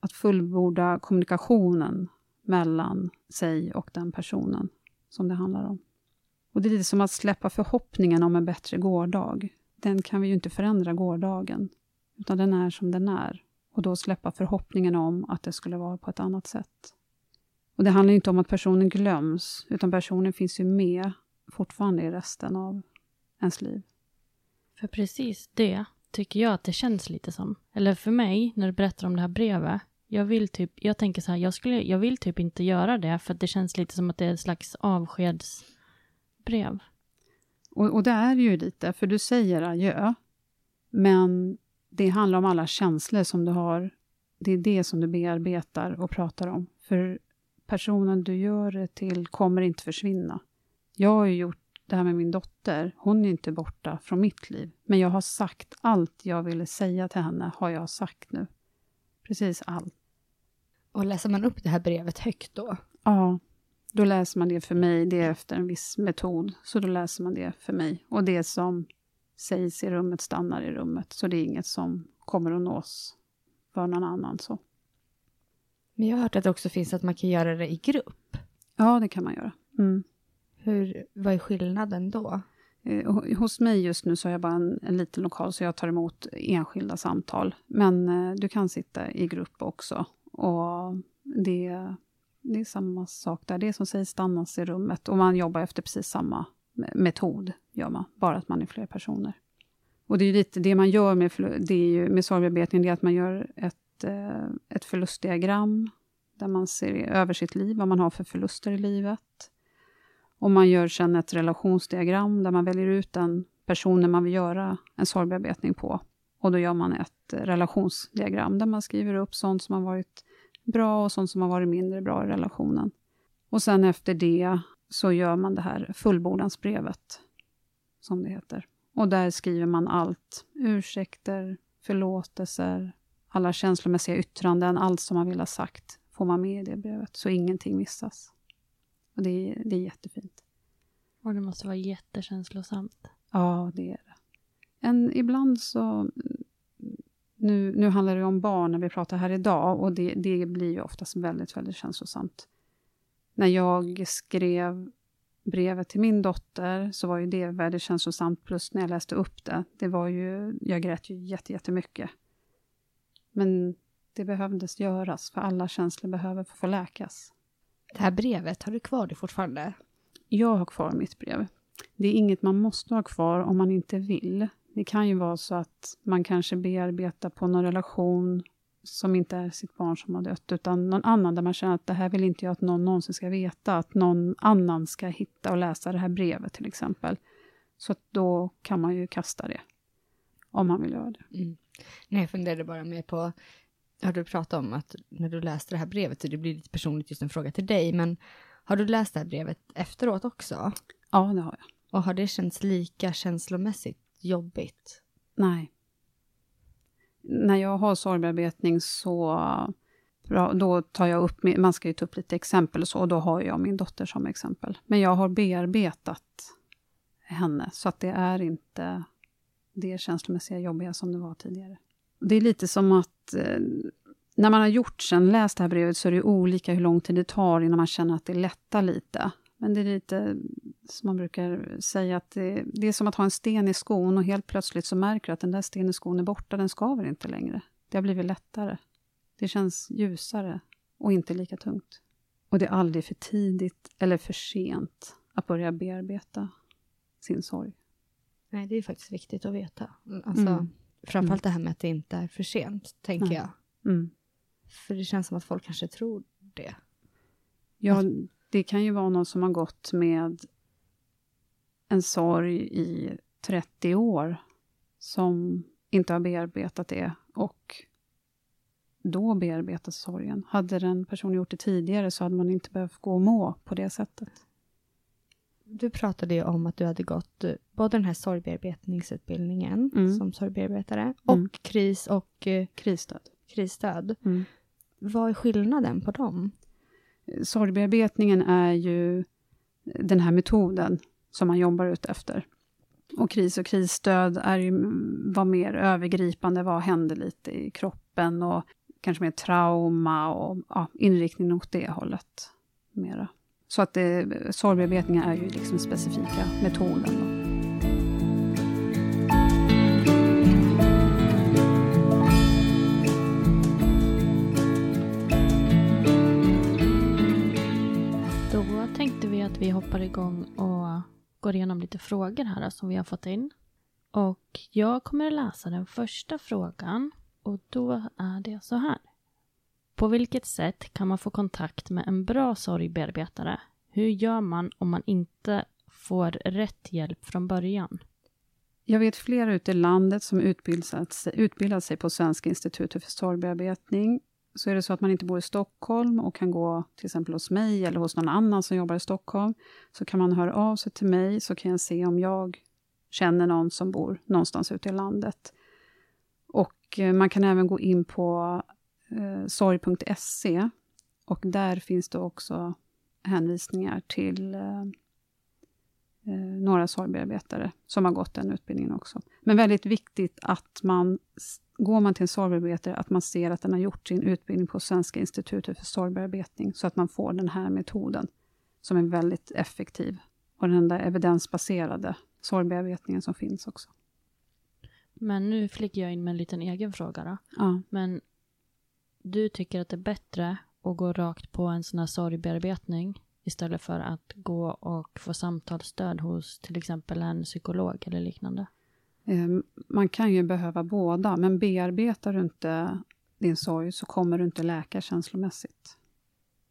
Att fullborda kommunikationen mellan sig och den personen som det handlar om. Och det är lite som att släppa förhoppningen om en bättre gårdag. Den kan vi ju inte förändra gårdagen, utan den är som den är. Och då släppa förhoppningen om att det skulle vara på ett annat sätt. Och det handlar inte om att personen glöms, utan personen finns ju med fortfarande i resten av ens liv. För precis det tycker jag att det känns lite som. Eller för mig, när du berättar om det här brevet, jag vill typ, jag tänker så här, jag, skulle, jag vill typ inte göra det för det känns lite som att det är ett slags avskedsbrev. Och, och det är ju lite, för du säger adjö, men det handlar om alla känslor som du har. Det är det som du bearbetar och pratar om. För personen du gör det till kommer inte försvinna. Jag har ju gjort det här med min dotter. Hon är inte borta från mitt liv. Men jag har sagt allt jag ville säga till henne, har jag sagt nu. Precis allt. Och läser man upp det här brevet högt då? Ja, då läser man det för mig. Det är efter en viss metod, så då läser man det för mig. Och det som sägs i rummet stannar i rummet, så det är inget som kommer att nås för någon annan. Så. Men jag har hört att det också finns att man kan göra det i grupp. Ja, det kan man göra. Mm. Hur, vad är skillnaden då? Eh, hos mig just nu så har jag bara en, en liten lokal, så jag tar emot enskilda samtal. Men eh, du kan sitta i grupp också. Och det, det är samma sak där. Det som sägs stannas i rummet. Och man jobbar efter precis samma metod, gör man. Bara att man är fler personer. Och det är lite det man gör med, det är ju, med sorgbearbetning, det är att man gör ett, eh, ett förlustdiagram, där man ser över sitt liv, vad man har för förluster i livet. Och man gör sedan ett relationsdiagram där man väljer ut den personen man vill göra en sorgbearbetning på. Och då gör man ett relationsdiagram där man skriver upp sånt som har varit bra och sånt som har varit mindre bra i relationen. Och sen efter det så gör man det här fullbordansbrevet, som det heter. Och där skriver man allt. Ursäkter, förlåtelser, alla känslomässiga yttranden, allt som man vill ha sagt får man med i det brevet, så ingenting missas. Och det är, det är jättefint. Och det måste vara jättekänslosamt. Ja, det är det. En, ibland så... Nu, nu handlar det om barn när vi pratar här idag och det, det blir ju oftast väldigt, väldigt känslosamt. När jag skrev brevet till min dotter så var ju det väldigt känslosamt, plus när jag läste upp det. Det var ju, jag grät ju jättemycket. Men det behövdes göras, för alla känslor behöver få läkas. Det här brevet, har du kvar det fortfarande? Jag har kvar mitt brev. Det är inget man måste ha kvar om man inte vill. Det kan ju vara så att man kanske bearbetar på någon relation som inte är sitt barn som har dött, utan någon annan där man känner att det här vill inte jag att någon någonsin ska veta, att någon annan ska hitta och läsa det här brevet till exempel. Så att då kan man ju kasta det, om man vill göra det. Mm. Nej, jag funderade bara mer på, har du pratat om att när du läste det här brevet, så det blir lite personligt just en fråga till dig, men har du läst det här brevet efteråt också? Ja, det har jag. Och har det känts lika känslomässigt jobbigt? Nej. När jag har sorgbearbetning så då tar jag upp, man ska ju ta upp lite exempel och så, och då har jag min dotter som exempel. Men jag har bearbetat henne, så att det är inte det känslomässiga jobbiga som det var tidigare. Det är lite som att eh, när man har gjort sen, läst det här brevet, så är det olika hur lång tid det tar innan man känner att det lättar lite. Men det är lite som man brukar säga att det, det, är som att ha en sten i skon och helt plötsligt så märker du att den där stenen i skon är borta, den skaver inte längre. Det har blivit lättare. Det känns ljusare och inte lika tungt. Och det är aldrig för tidigt eller för sent att börja bearbeta sin sorg. Nej, det är faktiskt viktigt att veta. Alltså, mm. Framförallt det här med att det inte är för sent, tänker jag. Mm. För det känns som att folk kanske tror det. Ja, det kan ju vara någon som har gått med en sorg i 30 år som inte har bearbetat det och då bearbetat sorgen. Hade den personen gjort det tidigare så hade man inte behövt gå och må på det sättet. Du pratade ju om att du hade gått eh, både den här sorgbearbetningsutbildningen mm. som sorgbearbetare och mm. kris och eh, krisstöd. krisstöd. Mm. Vad är skillnaden på dem? Sorgbearbetningen är ju den här metoden som man jobbar ut efter. Och kris och krisstöd är ju, var mer övergripande, vad händer lite i kroppen och kanske mer trauma och ja, inriktning åt det hållet. Mera. Så att det, sorgbearbetningar är ju liksom specifika metoden. Då. Då tänkte vi att vi hoppar igång och går igenom lite frågor här som vi har fått in. Och jag kommer att läsa den första frågan och då är det så här. På vilket sätt kan man få kontakt med en bra sorgbearbetare? Hur gör man om man inte får rätt hjälp från början? Jag vet flera ute i landet som utbildat sig, utbildat sig på Svenska institutet för sorgbearbetning. Så är det så att man inte bor i Stockholm och kan gå till exempel hos mig eller hos någon annan som jobbar i Stockholm, så kan man höra av sig till mig så kan jag se om jag känner någon som bor någonstans ute i landet. Och eh, man kan även gå in på eh, sorg.se och där finns det också hänvisningar till eh, eh, några sorgbearbetare som har gått den utbildningen också. Men väldigt viktigt att man, går man till en sorgbearbetare, att man ser att den har gjort sin utbildning på Svenska institutet för sorgbearbetning, så att man får den här metoden, som är väldigt effektiv. Och den där evidensbaserade sorgbearbetningen som finns också. Men nu flickar jag in med en liten egen fråga då. Ja. Men du tycker att det är bättre att gå rakt på en sån här sorgbearbetning istället för att gå och få samtalsstöd hos till exempel en psykolog eller liknande? Ehm, man kan ju behöva båda, men bearbetar du inte din sorg så kommer du inte läka känslomässigt.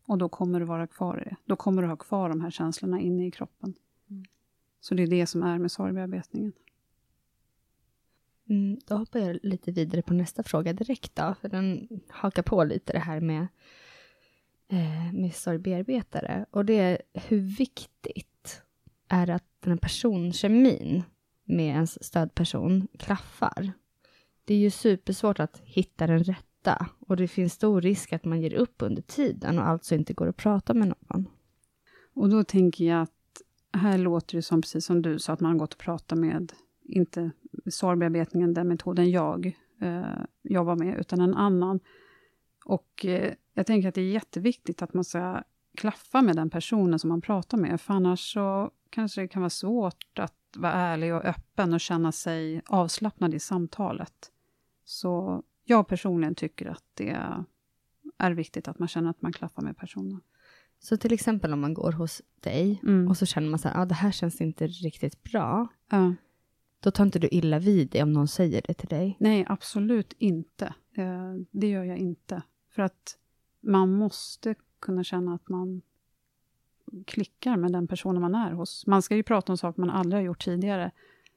Och då kommer du vara kvar i det. Då kommer du ha kvar de här känslorna inne i kroppen. Mm. Så det är det som är med sorgbearbetningen. Mm, då hoppar jag lite vidare på nästa fråga direkt då, för den hakar på lite det här med, eh, med sorgbearbetare. Och det är hur viktigt är att den här personkemin med ens stödperson klaffar? Det är ju supersvårt att hitta den rätta och det finns stor risk att man ger upp under tiden och alltså inte går att prata med någon. Och då tänker jag att här låter det som, precis som du sa, att man har gått och pratat med inte sorgbearbetningen, den metoden jag eh, jobbar med, utan en annan. Och eh, jag tänker att det är jätteviktigt att man ska klaffa med den personen som man pratar med, för annars så kanske det kan vara svårt att vara ärlig och öppen och känna sig avslappnad i samtalet. Så jag personligen tycker att det är viktigt att man känner att man klaffar med personen. Så till exempel om man går hos dig mm. och så känner man så här, ah, det här känns inte riktigt bra. Ja. Då tar inte du illa vid dig om någon säger det till dig? Nej, absolut inte. Eh, det gör jag inte. För att man måste kunna känna att man klickar med den personen man är hos. Man ska ju prata om saker man aldrig har gjort tidigare.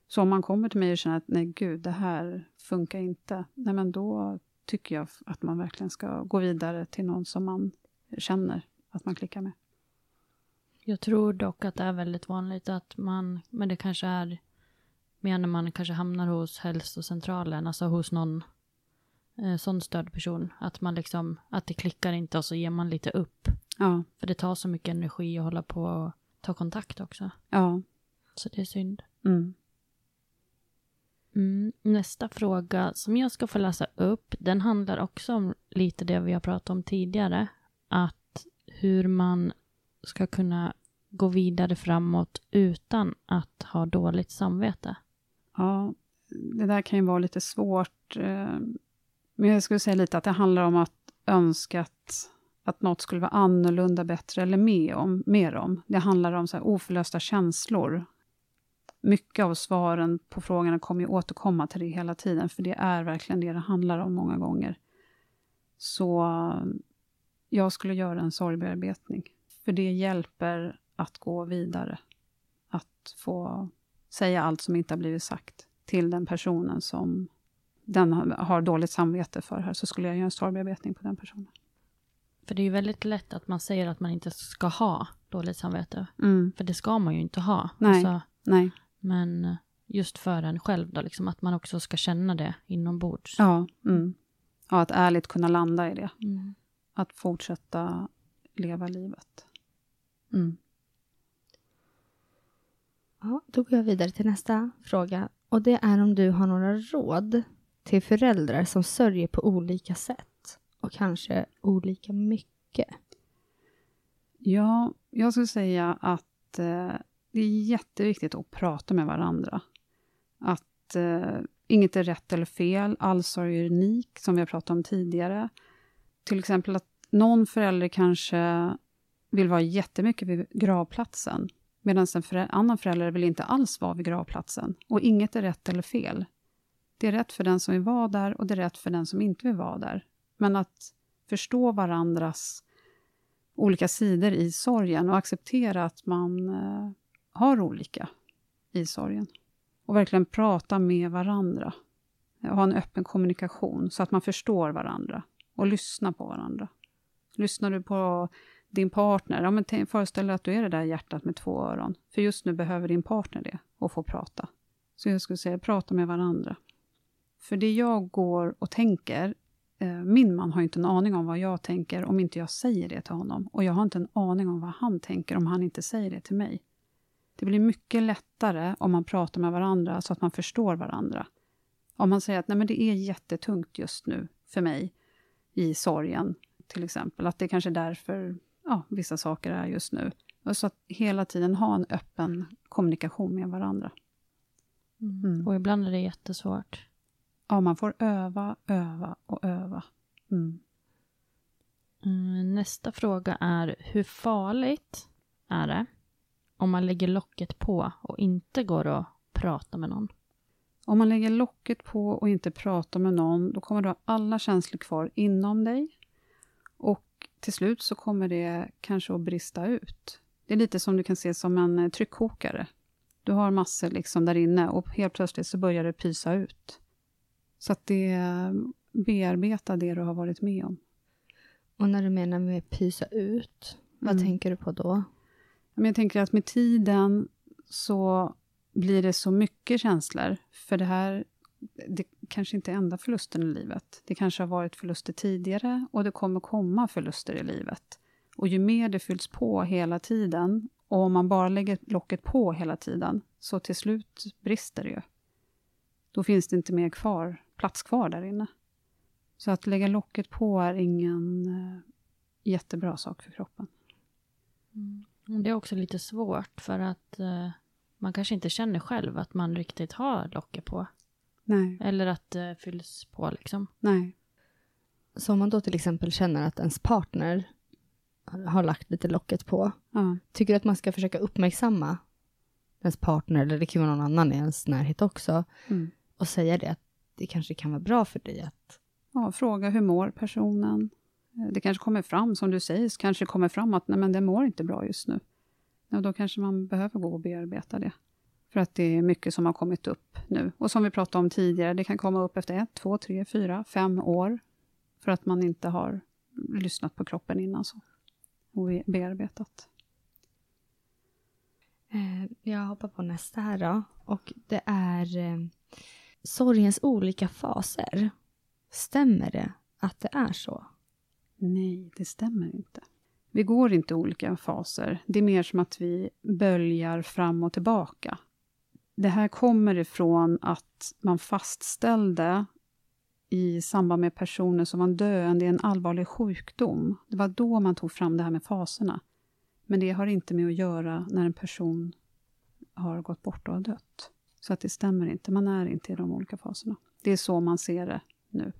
Så om man kommer till mig och känner att nej gud, det här funkar inte. Nej men då tycker jag att man verkligen ska gå vidare till någon som man känner att man klickar med. Jag tror dock att det är väldigt vanligt att man, men det kanske är mer när man kanske hamnar hos hälsocentralen, alltså hos någon eh, sån stödperson. Att man liksom, att det klickar inte och så ger man lite upp. Ja. För det tar så mycket energi att hålla på och ta kontakt också. Ja. Så det är synd. Mm. Mm, nästa fråga som jag ska få läsa upp, den handlar också om lite det vi har pratat om tidigare. Att hur man ska kunna gå vidare framåt utan att ha dåligt samvete? Ja, det där kan ju vara lite svårt. Eh, men jag skulle säga lite att det handlar om att önska att, att något skulle vara annorlunda, bättre eller mer om. Mer om. Det handlar om så här oförlösta känslor. Mycket av svaren på frågorna kommer ju återkomma till det hela tiden, för det är verkligen det det handlar om många gånger. Så jag skulle göra en sorgbearbetning, för det hjälper att gå vidare. Att få säga allt som inte har blivit sagt till den personen som den har- dåligt samvete för här, så skulle jag göra en sorgbearbetning på den personen. För det är ju väldigt lätt att man säger att man inte ska ha dåligt samvete. Mm. För det ska man ju inte ha. Nej. Alltså, Nej. men just för en själv då, liksom, att man också ska känna det inombords. Ja, mm. ja, att ärligt kunna landa i det. Mm. Att fortsätta leva livet. Mm. Ja, då går jag vidare till nästa fråga. Och det är om du har några råd till föräldrar som sörjer på olika sätt och kanske olika mycket. Ja, jag skulle säga att eh, det är jätteviktigt att prata med varandra. Att eh, inget är rätt eller fel, all sorg är unik, som vi har pratat om tidigare. Till exempel att någon förälder kanske vill vara jättemycket vid gravplatsen, medan en förä- annan förälder vill inte alls vara vid gravplatsen. Och inget är rätt eller fel. Det är rätt för den som vill vara där och det är rätt för den som inte vill vara där. Men att förstå varandras olika sidor i sorgen och acceptera att man eh, har olika i sorgen. Och verkligen prata med varandra. Ha en öppen kommunikation så att man förstår varandra och lyssna på varandra. Lyssnar du på din partner, ja, men tänk- föreställ dig att du är det där hjärtat med två öron. För just nu behöver din partner det och få prata. Så jag skulle säga, prata med varandra. För det jag går och tänker Eh, Min man har inte en aning om vad jag tänker om inte jag säger det till honom. Och jag har inte en aning om vad han tänker om han inte säger det till mig. Det blir mycket lättare om man pratar med varandra så att man förstår varandra. Om man säger att Nej, men det är jättetungt just nu för mig i sorgen, till exempel. Att det kanske är därför ja, vissa saker är just nu. Och så att hela tiden ha en öppen kommunikation med varandra. Mm. Och ibland är det jättesvårt. Ja, man får öva, öva och öva. Mm. Mm, Nästa fråga är, hur farligt är det om man lägger locket på och inte går att prata med någon? Om man lägger locket på och inte pratar med någon, då kommer du ha alla känslor kvar inom dig. Och till slut så kommer det kanske att brista ut. Det är lite som du kan se som en eh, tryckkokare. Du har massor liksom där inne och helt plötsligt så börjar det pysa ut. Så att det eh, bearbeta det du har varit med om. Och när du menar med pysa ut, vad Mm. tänker du på då? Jag tänker att med tiden så blir det så mycket känslor. För det här, det kanske inte är enda förlusten i livet. Det kanske har varit förluster tidigare och det kommer komma förluster i livet. Och ju mer det fylls på hela tiden och om man bara lägger locket på hela tiden, så till slut brister det ju. Då finns det inte mer kvar, plats kvar där inne. Så att lägga locket på är ingen eh, jättebra sak för kroppen. Mm, Det är också lite svårt för att eh, man kanske inte känner själv att man riktigt har locket på. Nej, Eller att det fylls på liksom. nej. Så om man då till exempel känner att ens partner har- lagt lite locket på, Ja. tycker du att man ska försöka uppmärksamma ens partner, eller det kan vara någon annan i ens närhet också, Mm. och säga det att det kanske kan vara bra för dig att Ja, fråga hur mår personen? Eh, Det kanske kommer fram, som du säger, så kanske det kommer fram att nej, men den mår inte bra just nu. Ja, då kanske man behöver gå och bearbeta det. För att det är mycket som har kommit upp nu. Och som vi pratade om tidigare, det kan komma upp efter ett, två, tre, fyra, fem år. För att man inte har lyssnat på kroppen innan så. Och be- bearbetat. Eh, Jag hoppar på nästa här då. Och det är eh, sorgens olika faser. Stämmer det att det är så? Nej, det stämmer inte. Vi går inte olika faser. Det är mer som att vi böljar fram och tillbaka. Det här kommer ifrån att man fastställde i samband med personer som var döende i en allvarlig sjukdom. Det var då man tog fram det här med faserna. Men det har inte med att göra när en person har gått bort och har dött. Så att det stämmer inte, man är inte i de olika faserna. Det är så man ser det nu.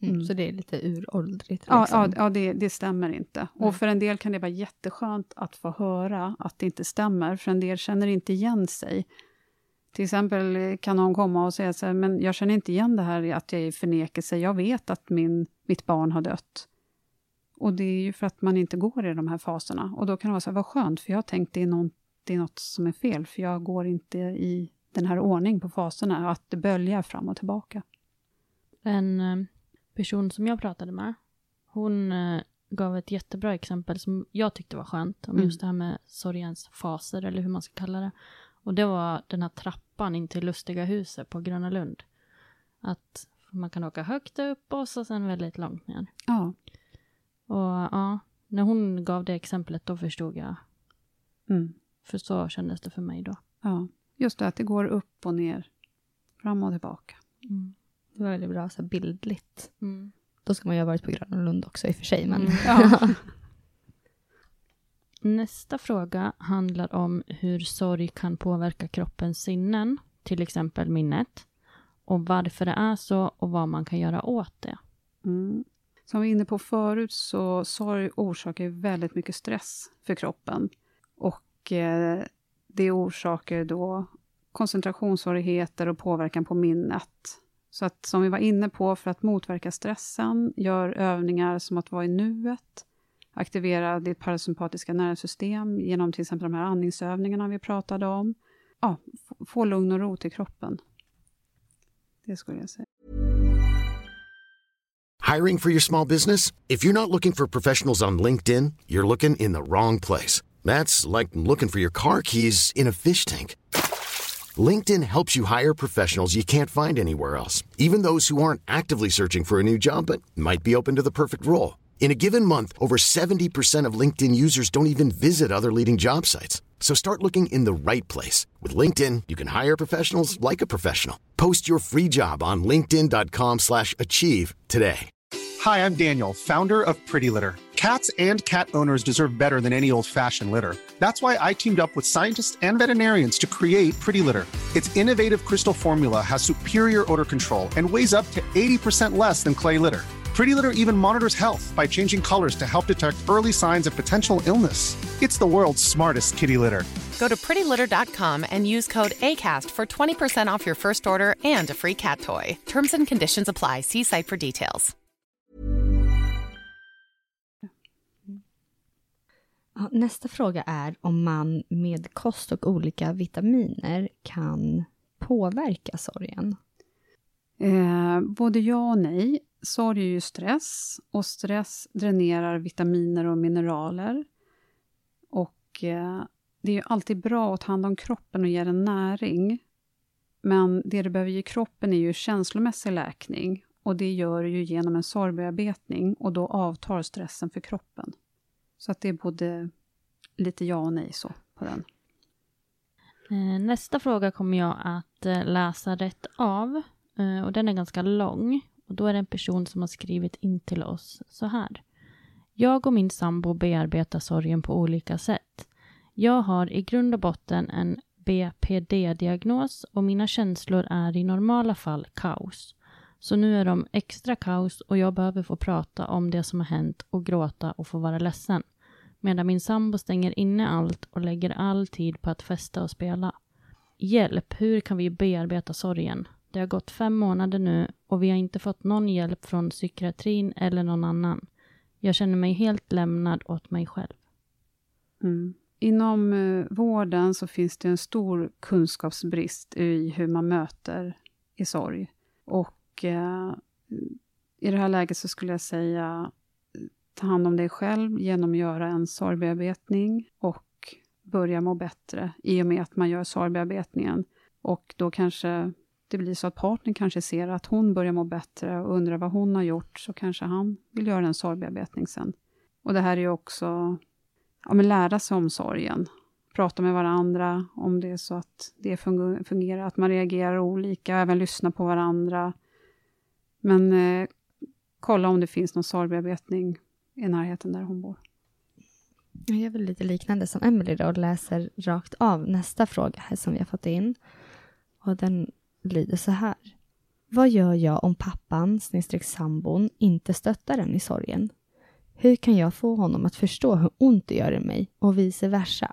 Mm. Mm. Så det är lite uråldrigt? Ja, liksom. ja, ja det, det stämmer inte. Och för en del kan det vara jätteskönt att få höra att det inte stämmer, för en del känner inte igen sig. Till exempel kan någon komma och säga så här, men jag känner inte igen det här att jag är i förnekelse, jag vet att min, mitt barn har dött. Och det är ju för att man inte går i de här faserna. Och då kan det vara så här, vad skönt, för jag har tänkt det är, någon, det är något som är fel, för jag går inte i den här ordning på faserna, att det böljar fram och tillbaka. En eh, person som jag pratade med, hon eh, gav ett jättebra exempel som jag tyckte var skönt, om Mm. just det här med sorgens faser, eller hur man ska kalla det. Och det var den här trappan in till Lustiga huset på Gröna Lund. Att man kan åka högt upp och så sen väldigt långt ner. Ja. Och ja, när hon gav det exemplet då förstod jag, Mm. för så kändes det för mig då. Ja, just det, att det går upp och ner, fram och tillbaka. Mm. Det var väldigt bra så bildligt. Mm. Då ska man ju ha varit på Gröna Lund också i och för sig. Men... Mm. Ja. Nästa fråga handlar om hur sorg kan påverka kroppens sinnen, till exempel minnet, och varför det är så och vad man kan göra åt det. Mm. Som vi var inne på förut, så sorg orsakar sorg väldigt mycket stress för kroppen. Och eh, det orsakar då koncentrationssvårigheter och påverkan på minnet. Så att som vi var inne på, för att motverka stressen, gör övningar som att vara i nuet, aktivera ditt parasympatiska nervsystem genom till exempel de här andningsövningarna vi pratade om. Ja, få lugn och ro till kroppen. Det skulle jag säga. Hiring for your small business? If you're not looking for professionals on LinkedIn, you're looking in the wrong place. That's like looking for your car keys in a fish tank. LinkedIn helps you hire professionals you can't find anywhere else, even those who aren't actively searching for a new job but might be open to the perfect role. In a given month, over 70% of LinkedIn users don't even visit other leading job sites. So start looking in the right place. With LinkedIn, you can hire professionals like a professional. Post your free job on linkedin.com slash achieve today. Hi, I'm Daniel, founder of Pretty Litter. Cats and cat owners deserve better than any old fashioned litter. That's why I teamed up with scientists and veterinarians to create Pretty Litter. Its innovative crystal formula has superior odor control and weighs up to 80% less than clay litter. Pretty Litter even monitors health by changing colors to help detect early signs of potential illness. It's the world's smartest kitty litter. Go to prettylitter.com and use code ACAST for 20% off your first order and a free cat toy. Terms and conditions apply. See site for details. Ja, nästa fråga är om man med kost och olika vitaminer kan påverka sorgen. Eh, både ja och nej. Sorg är ju stress och stress dränerar vitaminer och mineraler. Och eh, det är ju alltid bra att ta hand om kroppen och ge den näring. Men det du behöver ge kroppen är ju känslomässig läkning och det gör du ju genom en sorgbearbetning och då avtar stressen för kroppen. Så att det är både lite ja och nej så på den. Eh, nästa fråga kommer jag att eh, läsa rätt av eh, och den är ganska lång. Och då är det en person som har skrivit in till oss så här. Jag och min sambo bearbetar sorgen på olika sätt. Jag har i grund och botten en BPD-diagnos och mina känslor är i normala fall kaos. Så nu är de extra kaos och jag behöver få prata om det som har hänt och gråta och få vara ledsen. Medan min sambo stänger inne allt och lägger all tid på att festa och spela. Hjälp, hur kan vi bearbeta sorgen? Det har gått fem månader nu och vi har inte fått någon hjälp från psykiatrin eller någon annan. Jag känner mig helt lämnad åt mig själv. Mm. Inom eh, vården så finns det en stor kunskapsbrist i hur man möter i sorg. Och eh, i det här läget så skulle jag säga ta hand om dig själv genom att göra en sorgbearbetning och börja må bättre i och med att man gör sorgbearbetningen. Och då kanske det blir så att partnern kanske ser att hon börjar må bättre och undrar vad hon har gjort, så kanske han vill göra en sorgbearbetning sen. Och det här är ju också ja, men lära sig om sorgen. Prata med varandra om det är så att det fungerar, att man reagerar olika, även lyssna på varandra. Men eh, kolla om det finns någon sorgbearbetning i närheten där hon bor. Jag gör väl lite liknande som Emily då och läser rakt av nästa fråga här som vi har fått in. Och den lyder så här. Vad gör jag om pappan, snedstreck sambon, inte stöttar en i sorgen? Hur kan jag få honom att förstå hur ont det gör i mig och vice versa?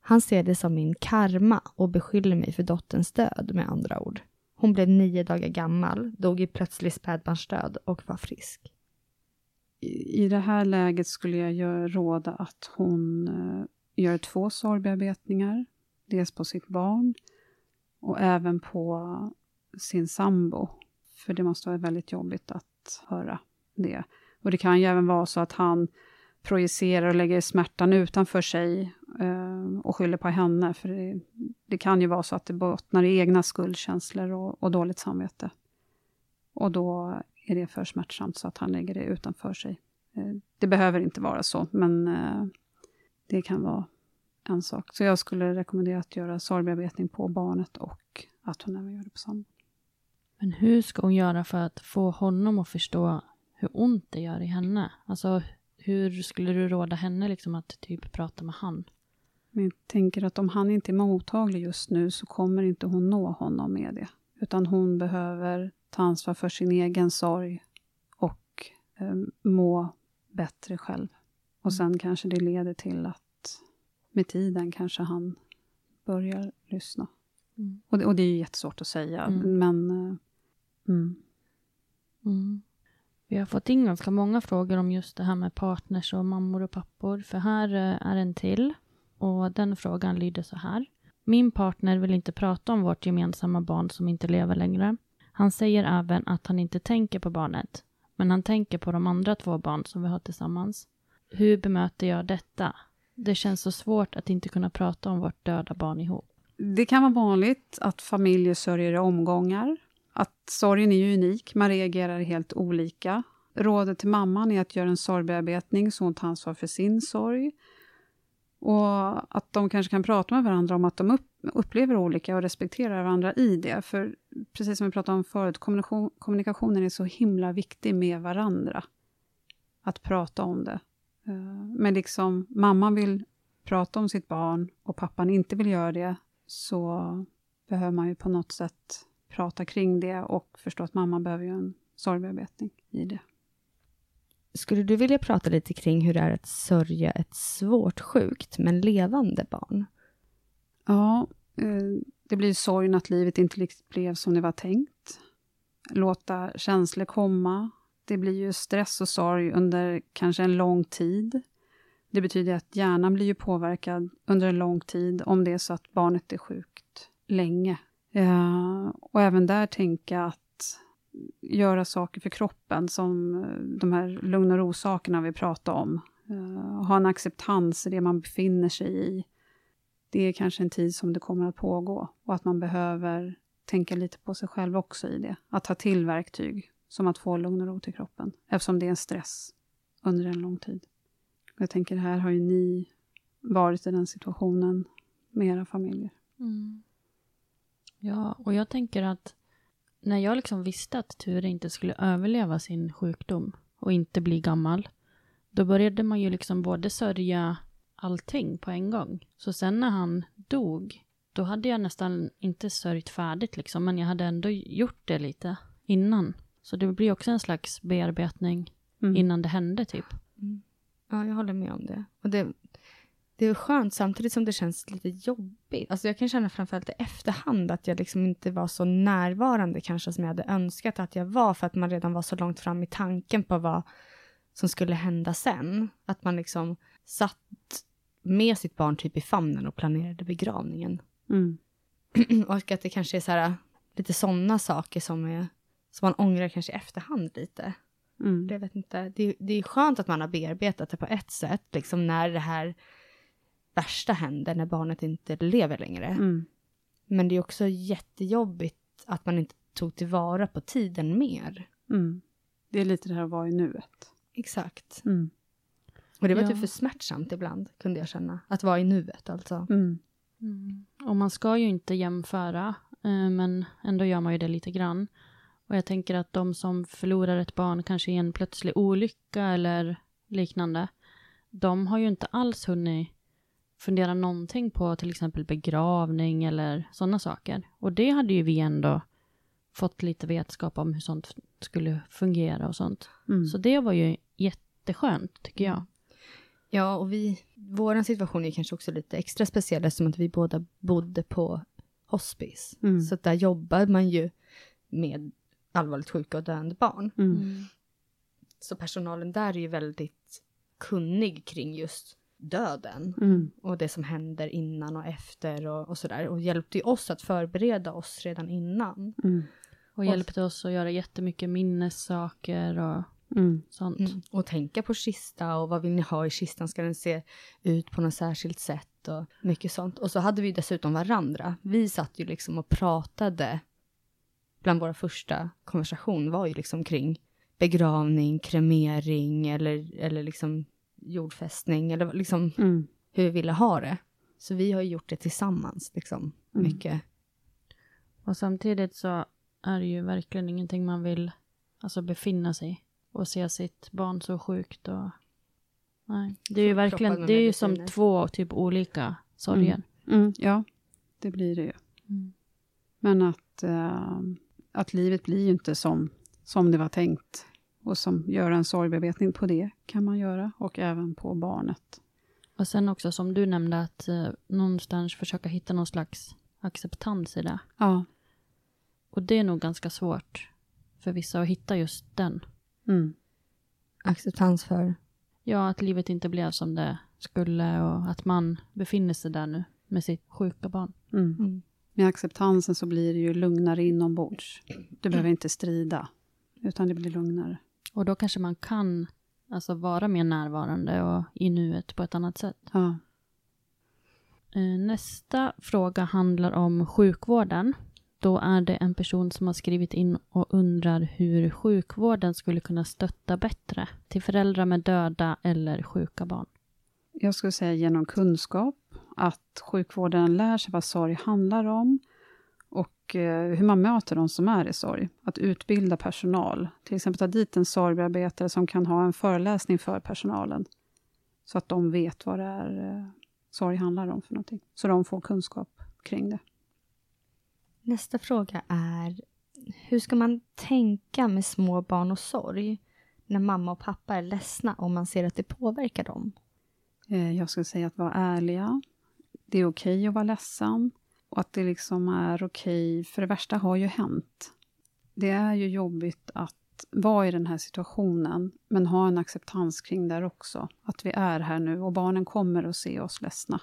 Han ser det som min karma och beskyller mig för dotterns död med andra ord. Hon blev nio dagar gammal, dog i plötslig spädbarnsdöd och var frisk. I, I det här läget skulle jag råda att hon eh, gör två sorgbearbetningar. Dels på sitt barn och även på sin sambo. För det måste vara väldigt jobbigt att höra det. Och det kan ju även vara så att han projicerar och lägger smärtan utanför sig eh, och skyller på henne. För det, det, kan ju vara så att det bottnar i egna skuldkänslor och, och, dåligt samvete. Och då är det för smärtsamt så att han lägger det utanför sig. Eh, det behöver inte vara så, men eh, det kan vara en sak. Så jag skulle rekommendera att göra sorgbearbetning på barnet och att hon även gör det på sambon. Men hur ska hon göra för att få honom att förstå hur ont det gör i henne? Alltså, hur skulle du råda henne liksom att typ prata med han? Men jag tänker att om han inte är mottaglig just nu så kommer inte hon nå honom med det. Utan hon behöver ta ansvar för sin egen sorg och eh, må bättre själv. Och sen kanske det leder till att med tiden kanske han börjar lyssna. Mm. Och, det, och, det, är ju jättesvårt att säga, mm. men... Uh, mm. mm. Vi har fått in ganska många frågor om just det här med partners och mammor och pappor. För här eh, är en till. Och den frågan lyder så här. Min partner vill inte prata om vårt gemensamma barn som inte lever längre. Han säger även att han inte tänker på barnet. Men han tänker på de andra två barn som vi har tillsammans. Hur bemöter jag detta? Det känns så svårt att inte kunna prata om vårt döda barn ihop. Det kan vara vanligt att familjer sörjer i omgångar att sorgen är ju unik, man reagerar helt olika. Rådet till mamman är att göra en sorgbearbetning så hon tar ansvar för sin sorg. Och att de kanske kan prata med varandra om att de upplever olika och respekterar varandra i det. För precis som vi pratade om förut, kommunikation, kommunikationen är så himla viktig med varandra. Att prata om det. Eh, men liksom mamman vill prata om sitt barn och pappan inte vill göra det, så behöver man ju på något sätt prata kring det och förstå att mamma behöver göra en sorgbearbetning i det. Skulle du vilja prata lite kring hur det är att sörja ett svårt sjukt men levande barn? Ja, eh, det blir sorgen att livet inte blev som det var tänkt. Låta känslor komma. Det blir ju stress och sorg under kanske en lång tid. Det betyder att hjärnan blir ju påverkad under en lång tid om det är så att barnet är sjukt länge Eh, och även där tänka att göra saker för kroppen, som eh, de här lugn och ro-sakerna vi pratade om. Eh, ha en acceptans i det man befinner sig i. Det är kanske en tid som det kommer att pågå och att man behöver tänka lite på sig själv också i det. Att ta till verktyg, som att få lugn och ro till kroppen, eftersom det är en stress under en lång tid. Jag tänker, här har ju ni varit i den situationen med era familjer. Mm. Ja, och jag tänker att när jag liksom visste att Ture inte skulle överleva sin sjukdom och inte bli gammal, då började man ju liksom både sörja allting på en gång. Så sen när han dog, då hade jag nästan inte sörjt färdigt liksom, men jag hade ändå gjort det lite innan. Så det blir också en slags bearbetning mm. innan det hände typ. Mm. Ja, jag håller med om det. Och det, det är skönt samtidigt som det känns lite jobbigt. Alltså jag kan känna framförallt i efterhand att jag liksom inte var så närvarande kanske som jag hade önskat att jag var för att man redan var så långt fram i tanken på vad som skulle hända sen. Att man liksom satt med sitt barn typ i famnen och planerade begravningen. Mm. och att det kanske är så här, lite sådana saker som, är, som man ångrar kanske i efterhand lite. Mm. Jag vet inte. Det, det är skönt att man har bearbetat det på ett sätt, liksom när det här värsta händer när barnet inte lever längre. Mm. Men det är också jättejobbigt att man inte tog tillvara på tiden mer. Mm. Det är lite det här att vara i nuet. Exakt. Mm. Och det var ja. typ för smärtsamt ibland, kunde jag känna. Att vara i nuet alltså. Mm. Mm. Och man ska ju inte jämföra, eh, men ändå gör man ju det lite grann. Och jag tänker att de som förlorar ett barn kanske i en plötslig olycka eller liknande, de har ju inte alls hunnit fundera någonting på till exempel begravning eller sådana saker. Och det hade ju vi ändå fått lite vetskap om hur sånt skulle fungera och sånt. Mm. Så det var ju jätteskönt tycker jag. Ja, och vi, vår situation är kanske också lite extra speciell eftersom att vi båda bodde på hospice. Mm. Så där jobbar man ju med allvarligt sjuka och döende barn. Mm. Så personalen där är ju väldigt kunnig kring just döden Mm. och det som händer innan och efter och, och sådär. Och hjälpte ju oss att förbereda oss redan innan. Mm. Och hjälpte oss att göra jättemycket minnessaker och Mm. sånt. Mm. Och tänka på kista och vad vill ni ha i kistan? Ska den se ut på något särskilt sätt? Och mycket sånt. Och så hade vi dessutom varandra. Vi satt ju liksom och pratade. Bland våra första konversation var ju liksom kring begravning, kremering eller, eller liksom jordfästning eller liksom Mm. hur vi ville ha det. Så vi har ju gjort det tillsammans liksom. Mm. Mycket. Och samtidigt så är det ju verkligen ingenting man vill alltså befinna sig i och se sitt barn så sjukt och nej. Det är ju verkligen, det är ju som två typ olika sorger. Mm. Ja, det blir det ju. Mm. Men att, eh, att livet blir ju inte som, som det var tänkt. Och som göra en sorgbearbetning på det kan man göra. Och även på barnet. Och sen också som du nämnde att eh, någonstans försöka hitta någon slags acceptans i det. Ja. Och det är nog ganska svårt för vissa att hitta just den. Mm. Acceptans för Ja, att livet inte blev som det skulle och att man befinner sig där nu med sitt sjuka barn. Mm. Mm. Med acceptansen så blir det ju lugnare inombords. Du behöver inte strida. Utan det blir lugnare. Och då kanske man kan alltså vara mer närvarande och i nuet på ett annat sätt. Ja. Eh, Nästa fråga handlar om sjukvården. Då är det en person som har skrivit in och undrar hur sjukvården skulle kunna stötta bättre till föräldrar med döda eller sjuka barn. Jag skulle säga genom kunskap, att sjukvården lär sig vad sorg handlar om och eh, hur man möter de som är i sorg. Att utbilda personal, till exempel ta dit en sorgbearbetare som kan ha en föreläsning för personalen. Så att de vet vad det är eh, sorg handlar om för någonting. Så de får kunskap kring det. Nästa fråga är, hur ska man tänka med små barn och sorg när mamma och pappa är ledsna om man ser att det påverkar dem? Eh, Jag skulle säga att vara ärliga. Det är okej att vara ledsen. Och att det liksom är okej, för det värsta har ju hänt. Det är ju jobbigt att vara i den här situationen, men ha en acceptans kring det också. Att vi är här nu och barnen kommer att se oss ledsna.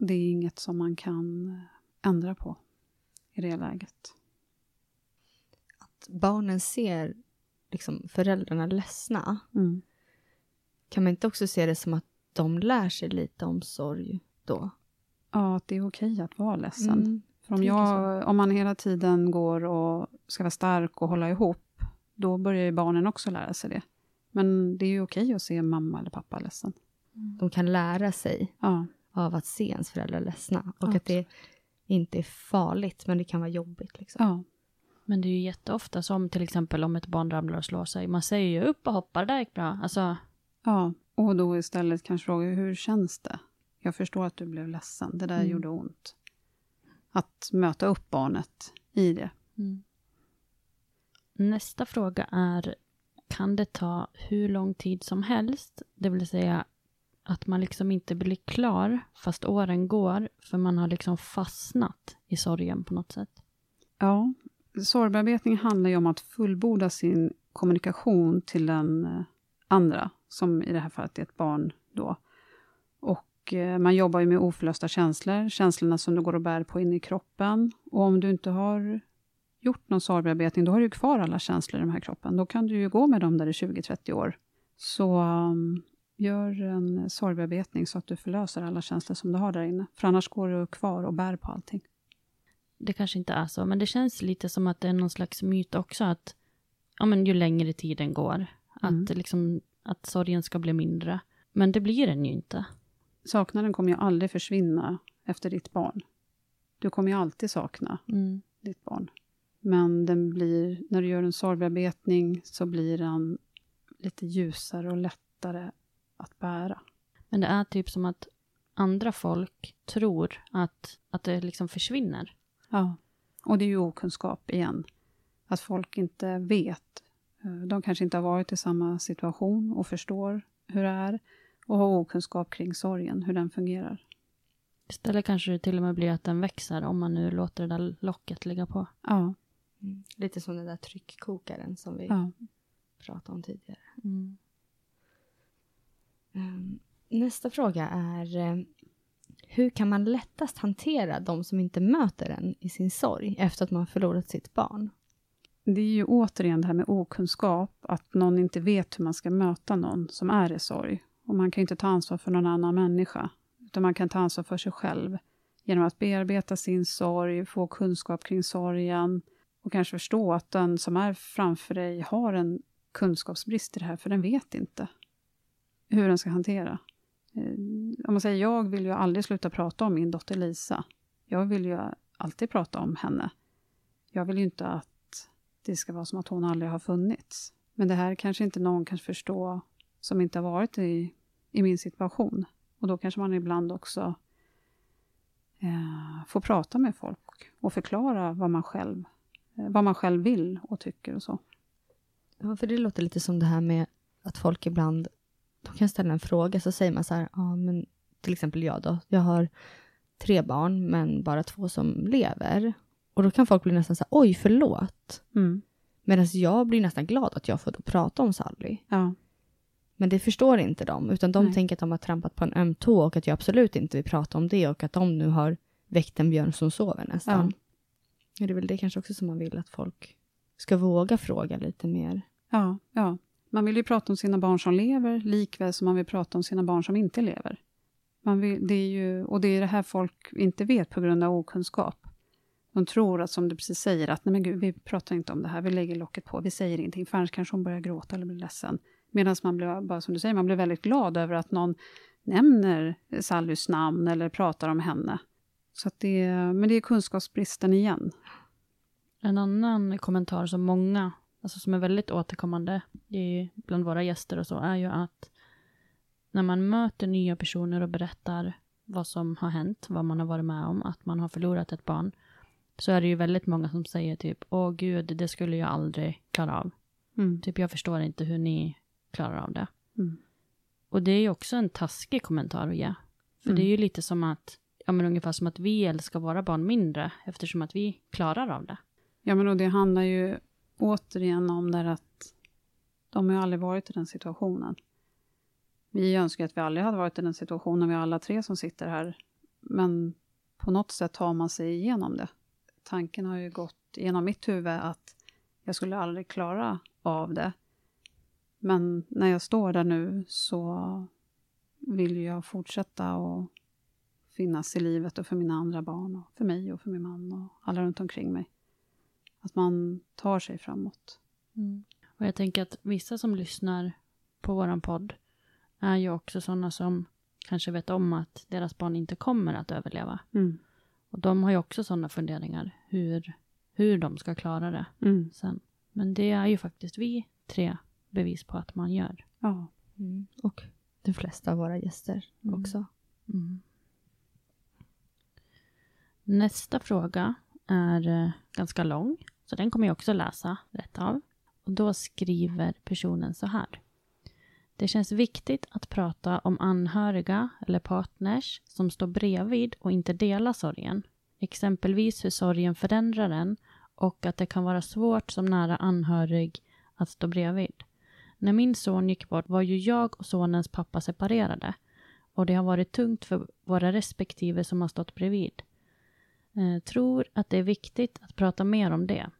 Det är inget som man kan eh, ändra på i det läget. Att barnen ser liksom, föräldrarna ledsna, Mm. Kan man inte också se det som att de lär sig lite om sorg då? Ja, att det är okej att vara ledsen. Mm. För om, jag, om man hela tiden går och ska vara stark och hålla ihop, då börjar ju barnen också lära sig det. Men det är ju okej att se mamma eller pappa ledsen. De kan lära sig Ja, av att se ens föräldrar ledsna. Och Ja, att det inte är farligt, men det kan vara jobbigt. Liksom. ja, Men det är ju jätteofta som till exempel om ett barn ramlar och slår sig. Man säger ju upp och hoppar, det gick bra. Alltså, ja. Och då istället kanske fråga, hur känns det? Jag förstår att du blev ledsen, det där Mm. gjorde ont. Att möta upp barnet i det. Mm. Nästa fråga är, kan det ta hur lång tid som helst? Det vill säga att man liksom inte blir klar fast åren går för man har liksom fastnat i sorgen på något sätt. Ja, sorgbearbetning handlar ju om att fullborda sin kommunikation till den eh, andra, som i det här fallet är ett barn då. Och eh, man jobbar ju med oförlösta känslor, känslorna som du går och bär på inne i kroppen. Och om du inte har gjort någon sorgbearbetning, då har du kvar alla känslor i den här kroppen. Då kan du ju gå med dem där i 20-30 år. Så um, gör en sorgbearbetning så att du förlöser alla känslor som du har där inne. För annars går du kvar och bär på allting. Det kanske inte är så, men det känns lite som att det är någon slags myt också att ja, men ju längre tiden går, Mm. att, liksom, att sorgen ska bli mindre. Men det blir den ju inte. saknaden kommer ju aldrig försvinna efter ditt barn. Du kommer ju alltid sakna Mm. ditt barn. Men den blir, när du gör en sorgbearbetning så blir den lite ljusare och lättare att bära. Men det är typ som att andra folk tror att, att det liksom försvinner. Ja, och det är ju okunskap igen. Att folk inte vet. Eh, De kanske inte har varit i samma situation och förstår hur det är och har okunskap kring sorgen, hur den fungerar. Istället kanske det till och med blir att den växer om man nu låter det där locket ligga på. Ja, Mm. Lite som den där tryckkokaren som vi ja. pratade om tidigare. Mm. Ehm, Nästa fråga är eh, hur kan man lättast hantera de som inte möter en i sin sorg efter att man förlorat sitt barn? Det är ju återigen det här med okunskap, att någon inte vet hur man ska möta någon som är i sorg. Och man kan inte ta ansvar för någon annan människa, utan man kan ta ansvar för sig själv genom att bearbeta sin sorg, få kunskap kring sorgen och kanske förstå att den som är framför dig har en kunskapsbrist i det här, för den vet inte hur den ska hantera. Eh, om man säger, jag vill ju aldrig sluta prata om min dotter Lisa. Jag vill ju alltid prata om henne. Jag vill ju inte att det ska vara som att hon aldrig har funnits. Men det här kanske inte någon kan förstå som inte har varit i, i min situation. Och då kanske man ibland också eh, får prata med folk och förklara vad man själv, eh, vad man själv vill och tycker och så. Ja, för det låter lite som det här med att folk ibland, de kan ställa en fråga, så säger man så här, ja men till exempel jag då, jag har tre barn men bara två som lever. Och då kan folk bli nästan så här, oj förlåt. Mm. Medan jag blir nästan glad att jag får då prata om Sally. Ja, Men det förstår inte de, utan de Nej. tänker att de har trampat på en öm tå och att jag absolut inte vill prata om det och att de nu har väckt en björn som sover nästan. Ja. Det är väl det kanske också som man vill att folk ska våga fråga lite mer. ja, ja. Man vill ju prata om sina barn som lever, likväl som man vill prata om sina barn som inte lever. Man vill, det är ju, och det är det här folk inte vet på grund av okunskap. De tror att, som du precis säger, att nej men gud, vi pratar inte om det här, vi lägger locket på, vi säger ingenting, för annars kanske hon börjar gråta eller blir ledsen. Medan man blir, bara som du säger, man blir väldigt glad över att någon nämner Sallys namn eller pratar om henne. Så att det, men det är kunskapsbristen igen. En annan kommentar som många, alltså som är väldigt återkommande i, bland våra gäster och så, är ju att när man möter nya personer och berättar vad som har hänt, vad man har varit med om, att man har förlorat ett barn, så är det ju väldigt många som säger typ, åh gud, det skulle jag aldrig klara av. Mm. Typ, jag förstår inte hur ni klarar av det. Mm. Och det är ju också en taskig kommentar att ge. För Mm. det är ju lite som att, ja men ungefär som att vi älskar våra barn mindre, eftersom att vi klarar av det. Ja, men och det handlar ju återigen om det att de har ju aldrig varit i den situationen. Vi önskar att vi aldrig hade varit i den situationen, vi alla tre som sitter här. Men på något sätt tar man sig igenom det. Tanken har ju gått genom mitt huvud att jag skulle aldrig klara av det. Men när jag står där nu så vill jag fortsätta att finnas i livet och för mina andra barn och för mig och för min man och alla runt omkring mig. Att man tar sig framåt. Och jag tänker att vissa som lyssnar på våran podd är ju också sådana som kanske vet om att deras barn inte kommer att överleva. Mm. Och de har ju också sådana funderingar, hur, hur de ska klara det Mm. sen. Men det är ju faktiskt vi tre bevis på att man gör. Ja. Mm. Och de flesta av våra gäster Mm. också. Nästa fråga är eh, ganska lång, så den kommer jag också läsa rätt av. Och då skriver personen så här. Det känns viktigt att prata om anhöriga eller partners som står bredvid och inte delar sorgen. Exempelvis hur sorgen förändrar en och att det kan vara svårt som nära anhörig att stå bredvid. När min son gick bort var ju jag och sonens pappa separerade och det har varit tungt för våra respektive som har stått bredvid. Eh, tror att det är viktigt att prata mer om det.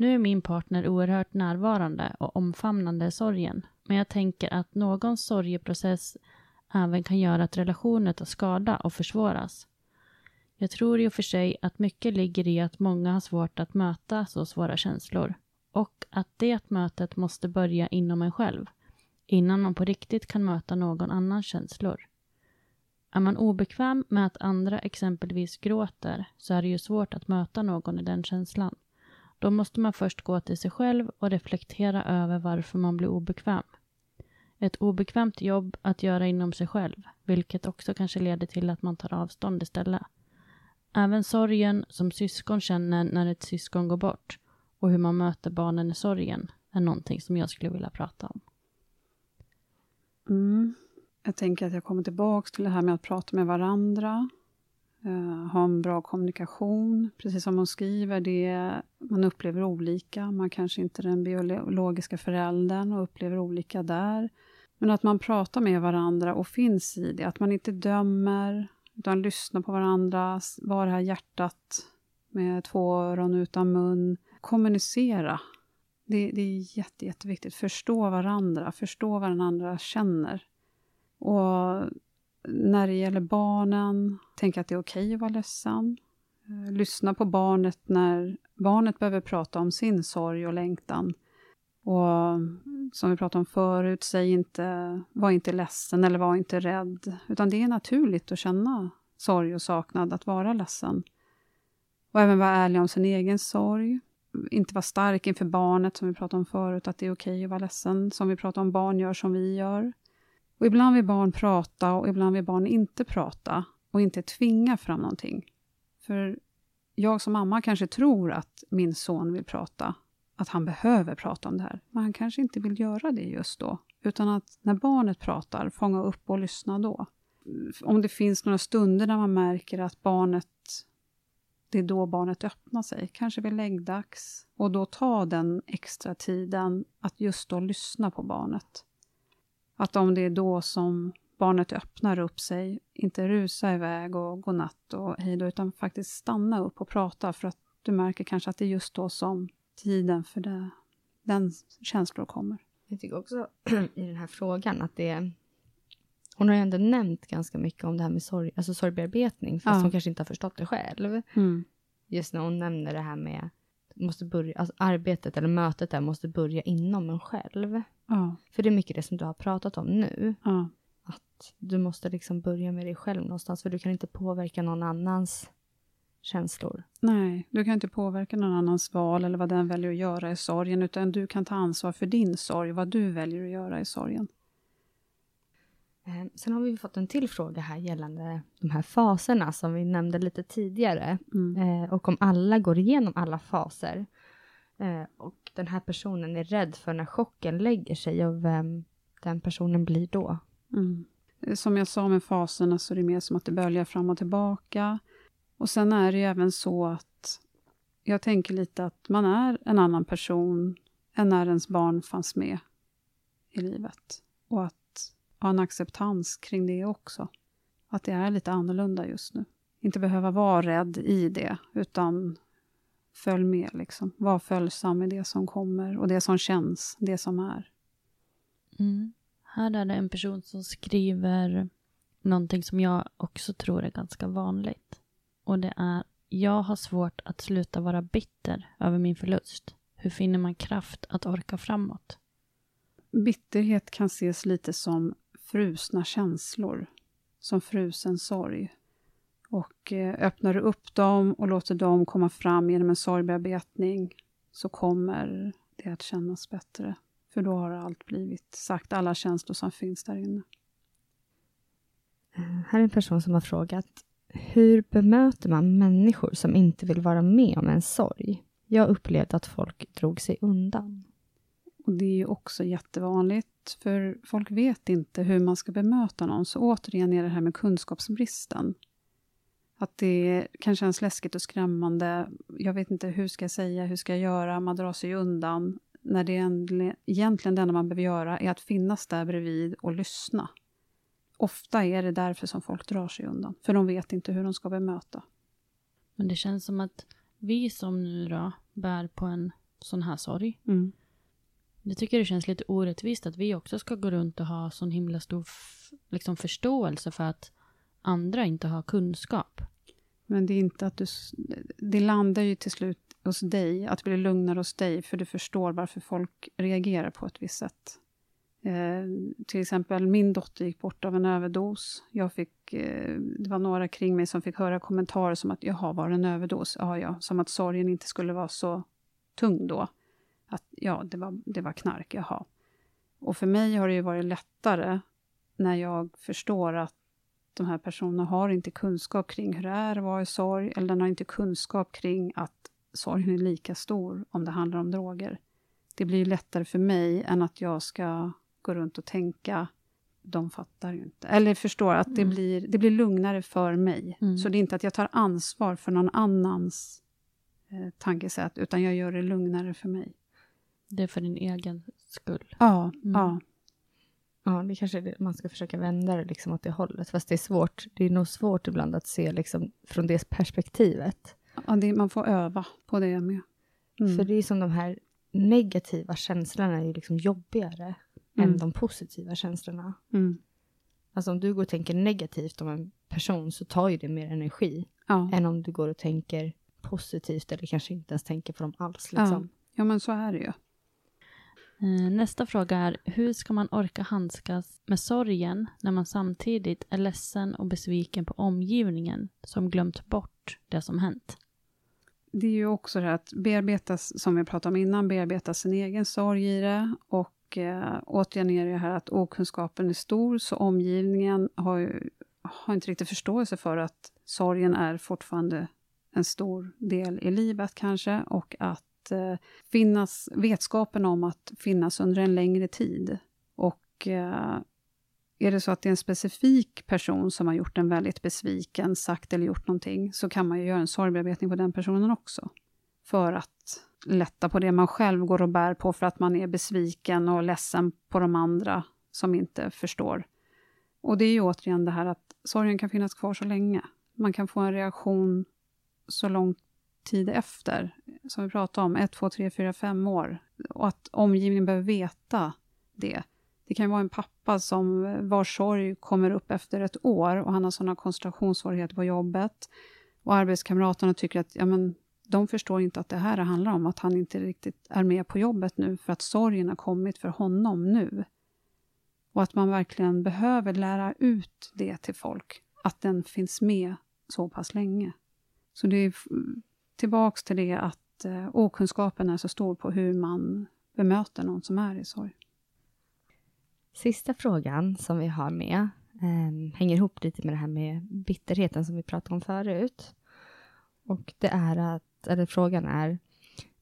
Nu är min partner oerhört närvarande och omfamnande sorgen, men jag tänker att någons sorgeprocess även kan göra att relationen tar skada och försvåras. Jag tror i och för sig att mycket ligger i att många har svårt att möta så svåra känslor och att det mötet måste börja inom en själv innan man på riktigt kan möta någon annans känslor. Är man obekväm med att andra exempelvis gråter så är det ju svårt att möta någon i den känslan. Då måste man först gå till sig själv och reflektera över varför man blir obekväm. ett obekvämt jobb att göra inom sig själv, vilket också kanske leder till att man tar avstånd istället. Även sorgen som syskon känner när ett syskon går bort och hur man möter barnen i sorgen är någonting som jag skulle vilja prata om. Mm. Jag tänker att jag kommer tillbaka till det här med att prata med varandra, uh, ha en bra kommunikation. Precis som hon skriver, det, man upplever olika. Man kanske inte är den biologiska föräldern och upplever olika där. Men att man pratar med varandra och finns i det, att man inte dömer, utan lyssnar på varandra, var det här hjärtat med två öron utan mun. Kommunicera. Det, det är jätte, jätteviktigt. Förstå varandra, förstå vad den andra känner. Och när det gäller barnen, tänka att det är okej okay att vara ledsen. Eh, lyssna på barnet när barnet behöver prata om sin sorg och längtan. Och mm, som vi pratade om förut, säg inte, var inte ledsen eller var inte rädd. Utan det är naturligt att känna sorg och saknad, att vara ledsen. Och även vara ärlig om sin egen sorg. Inte vara stark inför barnet, som vi pratade om förut, att det är okej okay att vara ledsen, som vi pratade om barn gör som vi gör. Och ibland vill barn prata och ibland vill barn inte prata och inte tvinga fram någonting. För jag som mamma kanske tror att min son vill prata, att han behöver prata om det här, men han kanske inte vill göra det just då. Utan att när barnet pratar, fånga upp och lyssna då. Om det finns några stunder där man märker att barnet, det är då barnet öppnar sig, kanske vid läggdags, och då ta den extra tiden att just då lyssna på barnet. Att om det är då som barnet öppnar upp sig, inte rusa iväg och gå natt och hej då, utan faktiskt stanna upp och prata för att du märker kanske att det är just då som tiden för det, den känslor kommer. Jag tycker också i den här frågan att det är hon har ju ändå nämnt ganska mycket om det här med sorg, alltså sorgbearbetning, fast ja. hon kanske inte har förstått det själv. Mm. Just när hon nämner det här med måste börja, alltså arbetet eller mötet där måste börja inom en själv. Ja. För det är mycket det som du har pratat om nu. Ja. Att du måste liksom börja med dig själv någonstans, för du kan inte påverka någon annans känslor. Nej, du kan inte påverka någon annans val eller vad den väljer att göra i sorgen, utan du kan ta ansvar för din sorg, vad du väljer att göra i sorgen. Eh, sen har vi fått en till fråga här gällande de här faserna som vi nämnde lite tidigare. Mm. Eh, och om alla går igenom alla faser. Eh, och den här personen är rädd för när chocken lägger sig och vem den personen blir då. Mm. Eh, som jag sa med faserna så är det mer som att det böljar fram och tillbaka. Och sen är det ju även så att jag tänker lite att man är en annan person än när ens barn fanns med i livet. Och att ha en acceptans kring det också. Att det är lite annorlunda just nu. Inte behöva vara rädd i det, utan följ med. Liksom. Var följsam med det som kommer och det som känns, det som är. Mm. Här är det en person som skriver någonting som jag också tror är ganska vanligt. Och det är, jag har svårt att sluta vara bitter över min förlust. Hur finner man kraft att orka framåt? Bitterhet kan ses lite som frusna känslor, som frusen sorg. Och eh, öppnar du upp dem och låter dem komma fram genom en sorgbearbetning så kommer det att kännas bättre. För då har allt blivit sagt, alla känslor som finns där inne. Eh, här är en person som har frågat hur bemöter man människor som inte vill vara med om en sorg? Jag upplevde att folk drog sig undan. Och Det är ju också jättevanligt, för folk vet inte hur man ska bemöta någon. Så återigen är det här med kunskapsbristen. Att det kan kännas läskigt och skrämmande. Jag vet inte, hur ska jag säga, hur ska jag göra? Man drar sig undan. När det egentligen det enda man behöver göra är att finnas där bredvid och lyssna. Ofta är det därför som folk drar sig undan, för de vet inte hur de ska bemöta. Men det känns som att vi som nu då bär på en sån här sorg, mm. Jag tycker det känns lite orättvist att vi också ska gå runt och ha sån himla stor liksom förståelse för att andra inte har kunskap. Men det är inte att du... Det landar ju till slut hos dig, att bli lugnare hos dig, för du förstår varför folk reagerar på ett visst sätt. Eh, till exempel, min dotter gick bort av en överdos. Jag fick, eh, det var några kring mig som fick höra kommentarer som att jaha, var det en överdos? Ja, ja. Som att sorgen inte skulle vara så tung då. Att ja, det var, det var knark, jaha. Och för mig har det ju varit lättare när jag förstår att de här personerna har inte kunskap kring hur det är att vara i sorg, eller den har inte kunskap kring att sorgen är lika stor om det handlar om droger. Det blir lättare för mig än att jag ska gå runt och tänka de fattar ju inte. Eller förstår att det, Mm. blir, det blir lugnare för mig. Mm. Så det är inte att jag tar ansvar för någon annans eh, tankesätt, utan jag gör det lugnare för mig. Det är för din egen skull. Ja, Mm. ja. Ja, det kanske är det man ska försöka vända det liksom åt det hållet. Fast det är svårt. Det är nog svårt ibland att se liksom från det perspektivet. ja det, man får öva på det med. Mm. För det är som de här negativa känslorna är ju liksom jobbigare Mm. än de positiva känslorna. Mm. Alltså om du går och tänker negativt om en person så tar ju det mer energi Ja. än om du går och tänker positivt eller kanske inte ens tänker på dem alls. Ja. Liksom. ja, men så är det ju. Eh, nästa fråga är, hur ska man orka handskas med sorgen när man samtidigt är ledsen och besviken på omgivningen som glömt bort det som hänt? Det är ju också det här att bearbetas, som vi pratade om innan, bearbeta sin egen sorg i det. Och eh, återigen är det här att okunskapen är stor, så omgivningen har, ju, har inte riktigt förståelse för att sorgen är fortfarande en stor del i livet kanske. Och att eh, finnas, vetskapen om att finnas under en längre tid. Och eh, är det så att det är en specifik person som har gjort en väldigt besviken, sagt eller gjort någonting, så kan man ju göra en sorgbearbetning på den personen också. För att lätta på det man själv går och bär på för att man är besviken och ledsen på de andra som inte förstår. Och det är ju återigen det här att sorgen kan finnas kvar så länge. Man kan få en reaktion så långt tid efter, som vi pratade om, ett, två, tre, fyra, fem år. Och att omgivningen behöver veta det. Det kan vara en pappa som vars sorg kommer upp efter ett år och han har sådana koncentrationssvårigheter på jobbet. Och arbetskamraterna tycker att ja, men, de förstår inte att det här handlar om att han inte riktigt är med på jobbet nu för att sorgen har kommit för honom nu. Och att man verkligen behöver lära ut det till folk, att den finns med så pass länge. Så det är tillbaks till det att eh, okunskapen är så stor på hur man bemöter någon som är i sorg. Sista frågan som vi har med eh, hänger ihop lite med det här med bitterheten som vi pratade om förut. Och det är att, eller frågan är,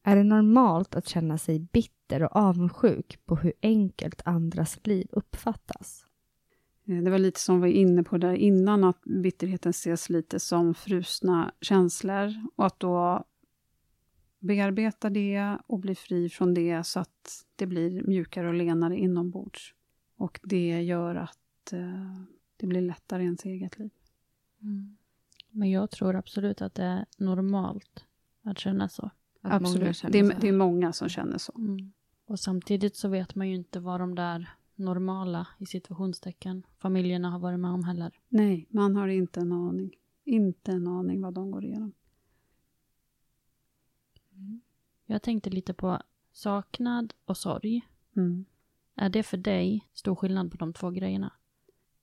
är det normalt att känna sig bitter och avundsjuk på hur enkelt andras liv uppfattas? Eh, Det var lite som vi var inne på där innan, att bitterheten ses lite som frusna känslor och att då bearbeta det och bli fri från det så att det blir mjukare och lenare inombords. Och det gör att eh, det blir lättare i ens eget liv. Men jag tror absolut att det är normalt att känna så. Att Absolut. Det är, så. det är många som känner så. Och samtidigt så vet man ju inte vad de där normala, i situationstecken, familjerna har varit med om heller. Nej, man har inte en aning. Inte en aning vad de går igenom. Jag tänkte lite på saknad och sorg. Mm. Är det för dig stor skillnad på de två grejerna?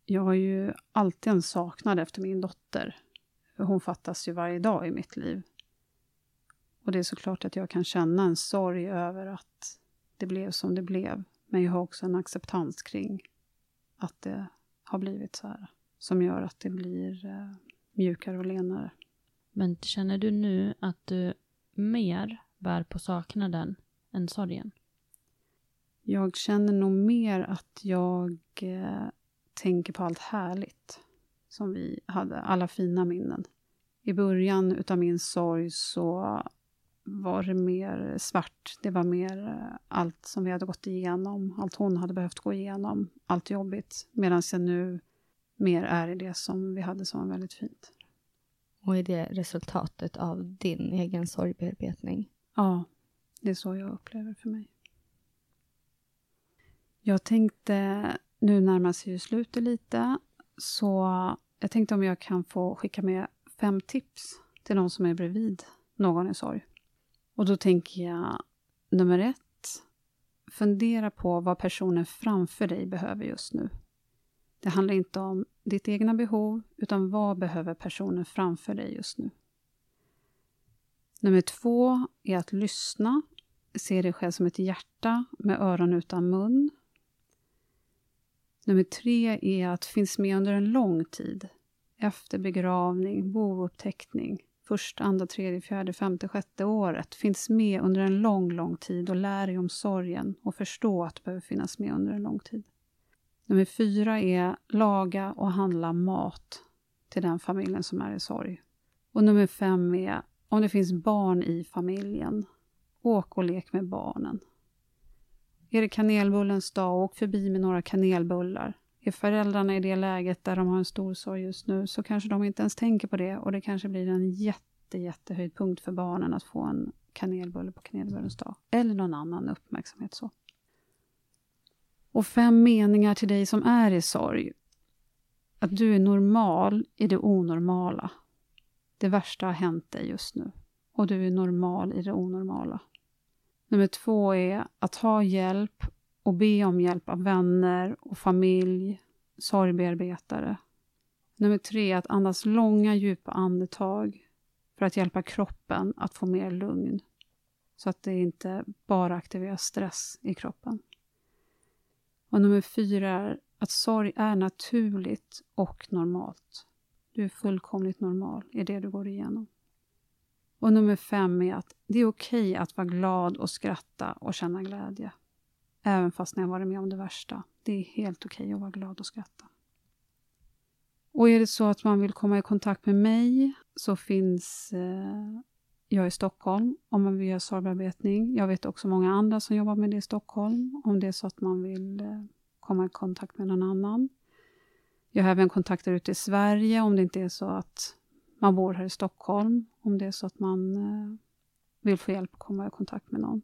Jag har ju alltid en saknad efter min dotter. Hon fattas ju varje dag i mitt liv. Och det är såklart att jag kan känna en sorg över att det blev som det blev. Men jag har också en acceptans kring att det har blivit så här. Som gör att det blir eh, mjukare och lenare. Men känner du nu att du mer bär på saknaden än sorgen? Jag känner nog mer att jag eh, tänker på allt härligt som vi hade, alla fina minnen. I början utav min sorg så var det mer svart. Det var mer eh, allt som vi hade gått igenom, allt hon hade behövt gå igenom, allt jobbigt. Medan jag nu mer är i det som vi hade som var väldigt fint. Och är det resultatet av din egen sorgbearbetning? Ja, det är så jag upplever för mig. Jag tänkte, nu närmar sig ju slutet lite, så jag tänkte om jag kan få skicka med fem tips till de som är bredvid någon i sorg. Och då tänker jag, nummer ett, fundera på vad personen framför dig behöver just nu. Det handlar inte om ditt egna behov, utan vad behöver personen framför dig just nu. Nummer två är att lyssna. Se dig själv som ett hjärta med öron utan mun. Nummer tre är att finnas med under en lång tid. Efter begravning, bouppteckning, första, andra, tredje, fjärde, femte, sjätte året. Finns med under en lång, lång tid och lär dig om sorgen och förstå att det behöver finnas med under en lång tid. Nummer fyra är laga och handla mat till den familjen som är i sorg. Och nummer fem är om det finns barn i familjen, åk och lek med barnen. Är det kanelbullens dag, åk förbi med några kanelbullar. Är föräldrarna i det läget där de har en stor sorg just nu så kanske de inte ens tänker på det och det kanske blir en jätte, jättehöjd punkt för barnen att få en kanelbulle på kanelbullens dag. Eller någon annan uppmärksamhet så. Och fem meningar till dig som är i sorg. Att du är normal i det onormala. Det värsta har hänt dig just nu. Och du är normal i det onormala. Nummer två är att ha hjälp och be om hjälp av vänner och familj, sorgbearbetare. Nummer tre att andas långa djupa andetag för att hjälpa kroppen att få mer lugn. Så att det inte bara aktiverar stress i kroppen. Och nummer fyra är att sorg är naturligt och normalt. Du är fullkomligt normal i det du går igenom. Och nummer fem är att det är okej okay att vara glad och skratta och känna glädje. Även fast ni har varit med om det värsta. Det är helt okej okay att vara glad och skratta. Och är det så att man vill komma i kontakt med mig så finns eh, jag i Stockholm om man vill göra sorgbearbetning. Jag vet också många andra som jobbar med det i Stockholm om det är så att man vill eh, komma i kontakt med någon annan. Jag har även kontakter ute i Sverige om det inte är så att man bor här i Stockholm. Om det är så att man eh, vill få hjälp att komma i kontakt med någon.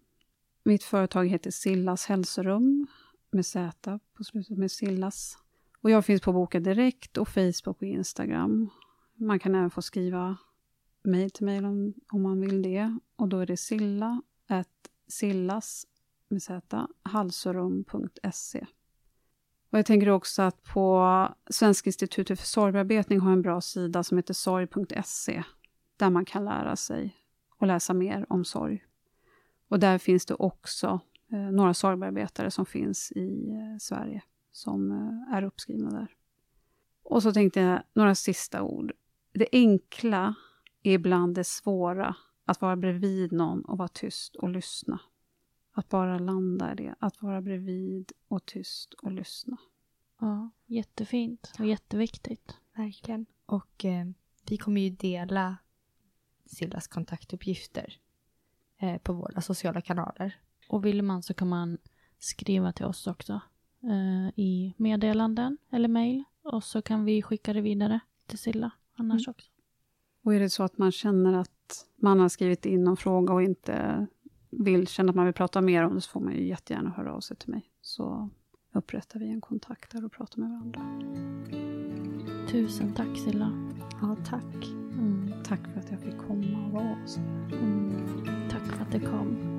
Mitt företag heter Sillas hälsorum med Z på slutet med Sillas. Och jag finns på Boka Direkt och Facebook och Instagram. Man kan även få skriva mejl till mig om, om man vill det. Och då är det silla, sillas med Z, halsorum.se. Och jag tänker också att på Svenska institutet för sorgbearbetning har en bra sida som heter sorg.se där man kan lära sig och läsa mer om sorg. Och där finns det också eh, några sorgbearbetare som finns i eh, Sverige som eh, är uppskrivna där. Och så tänkte jag några sista ord. Det enkla är ibland det svåra, att vara bredvid någon och vara tyst och lyssna. Att bara landa i det, att vara bredvid och tyst och lyssna. Ja, jättefint och jätteviktigt. Verkligen. Och eh, vi kommer ju dela Sillas kontaktuppgifter eh, på våra sociala kanaler. Och vill man så kan man skriva till oss också eh, i meddelanden eller mejl och så kan vi skicka det vidare till Silla annars mm. också. Och är det så att man känner att man har skrivit in någon fråga och inte vill känna att man vill prata mer om det så får man ju jättegärna höra av sig till mig. Så upprättar vi en kontakt där och pratar med varandra. Tusen tack Silla. Ja, tack. Mm. Tack för att jag fick komma och vara hos. Mm. Tack för att du kom.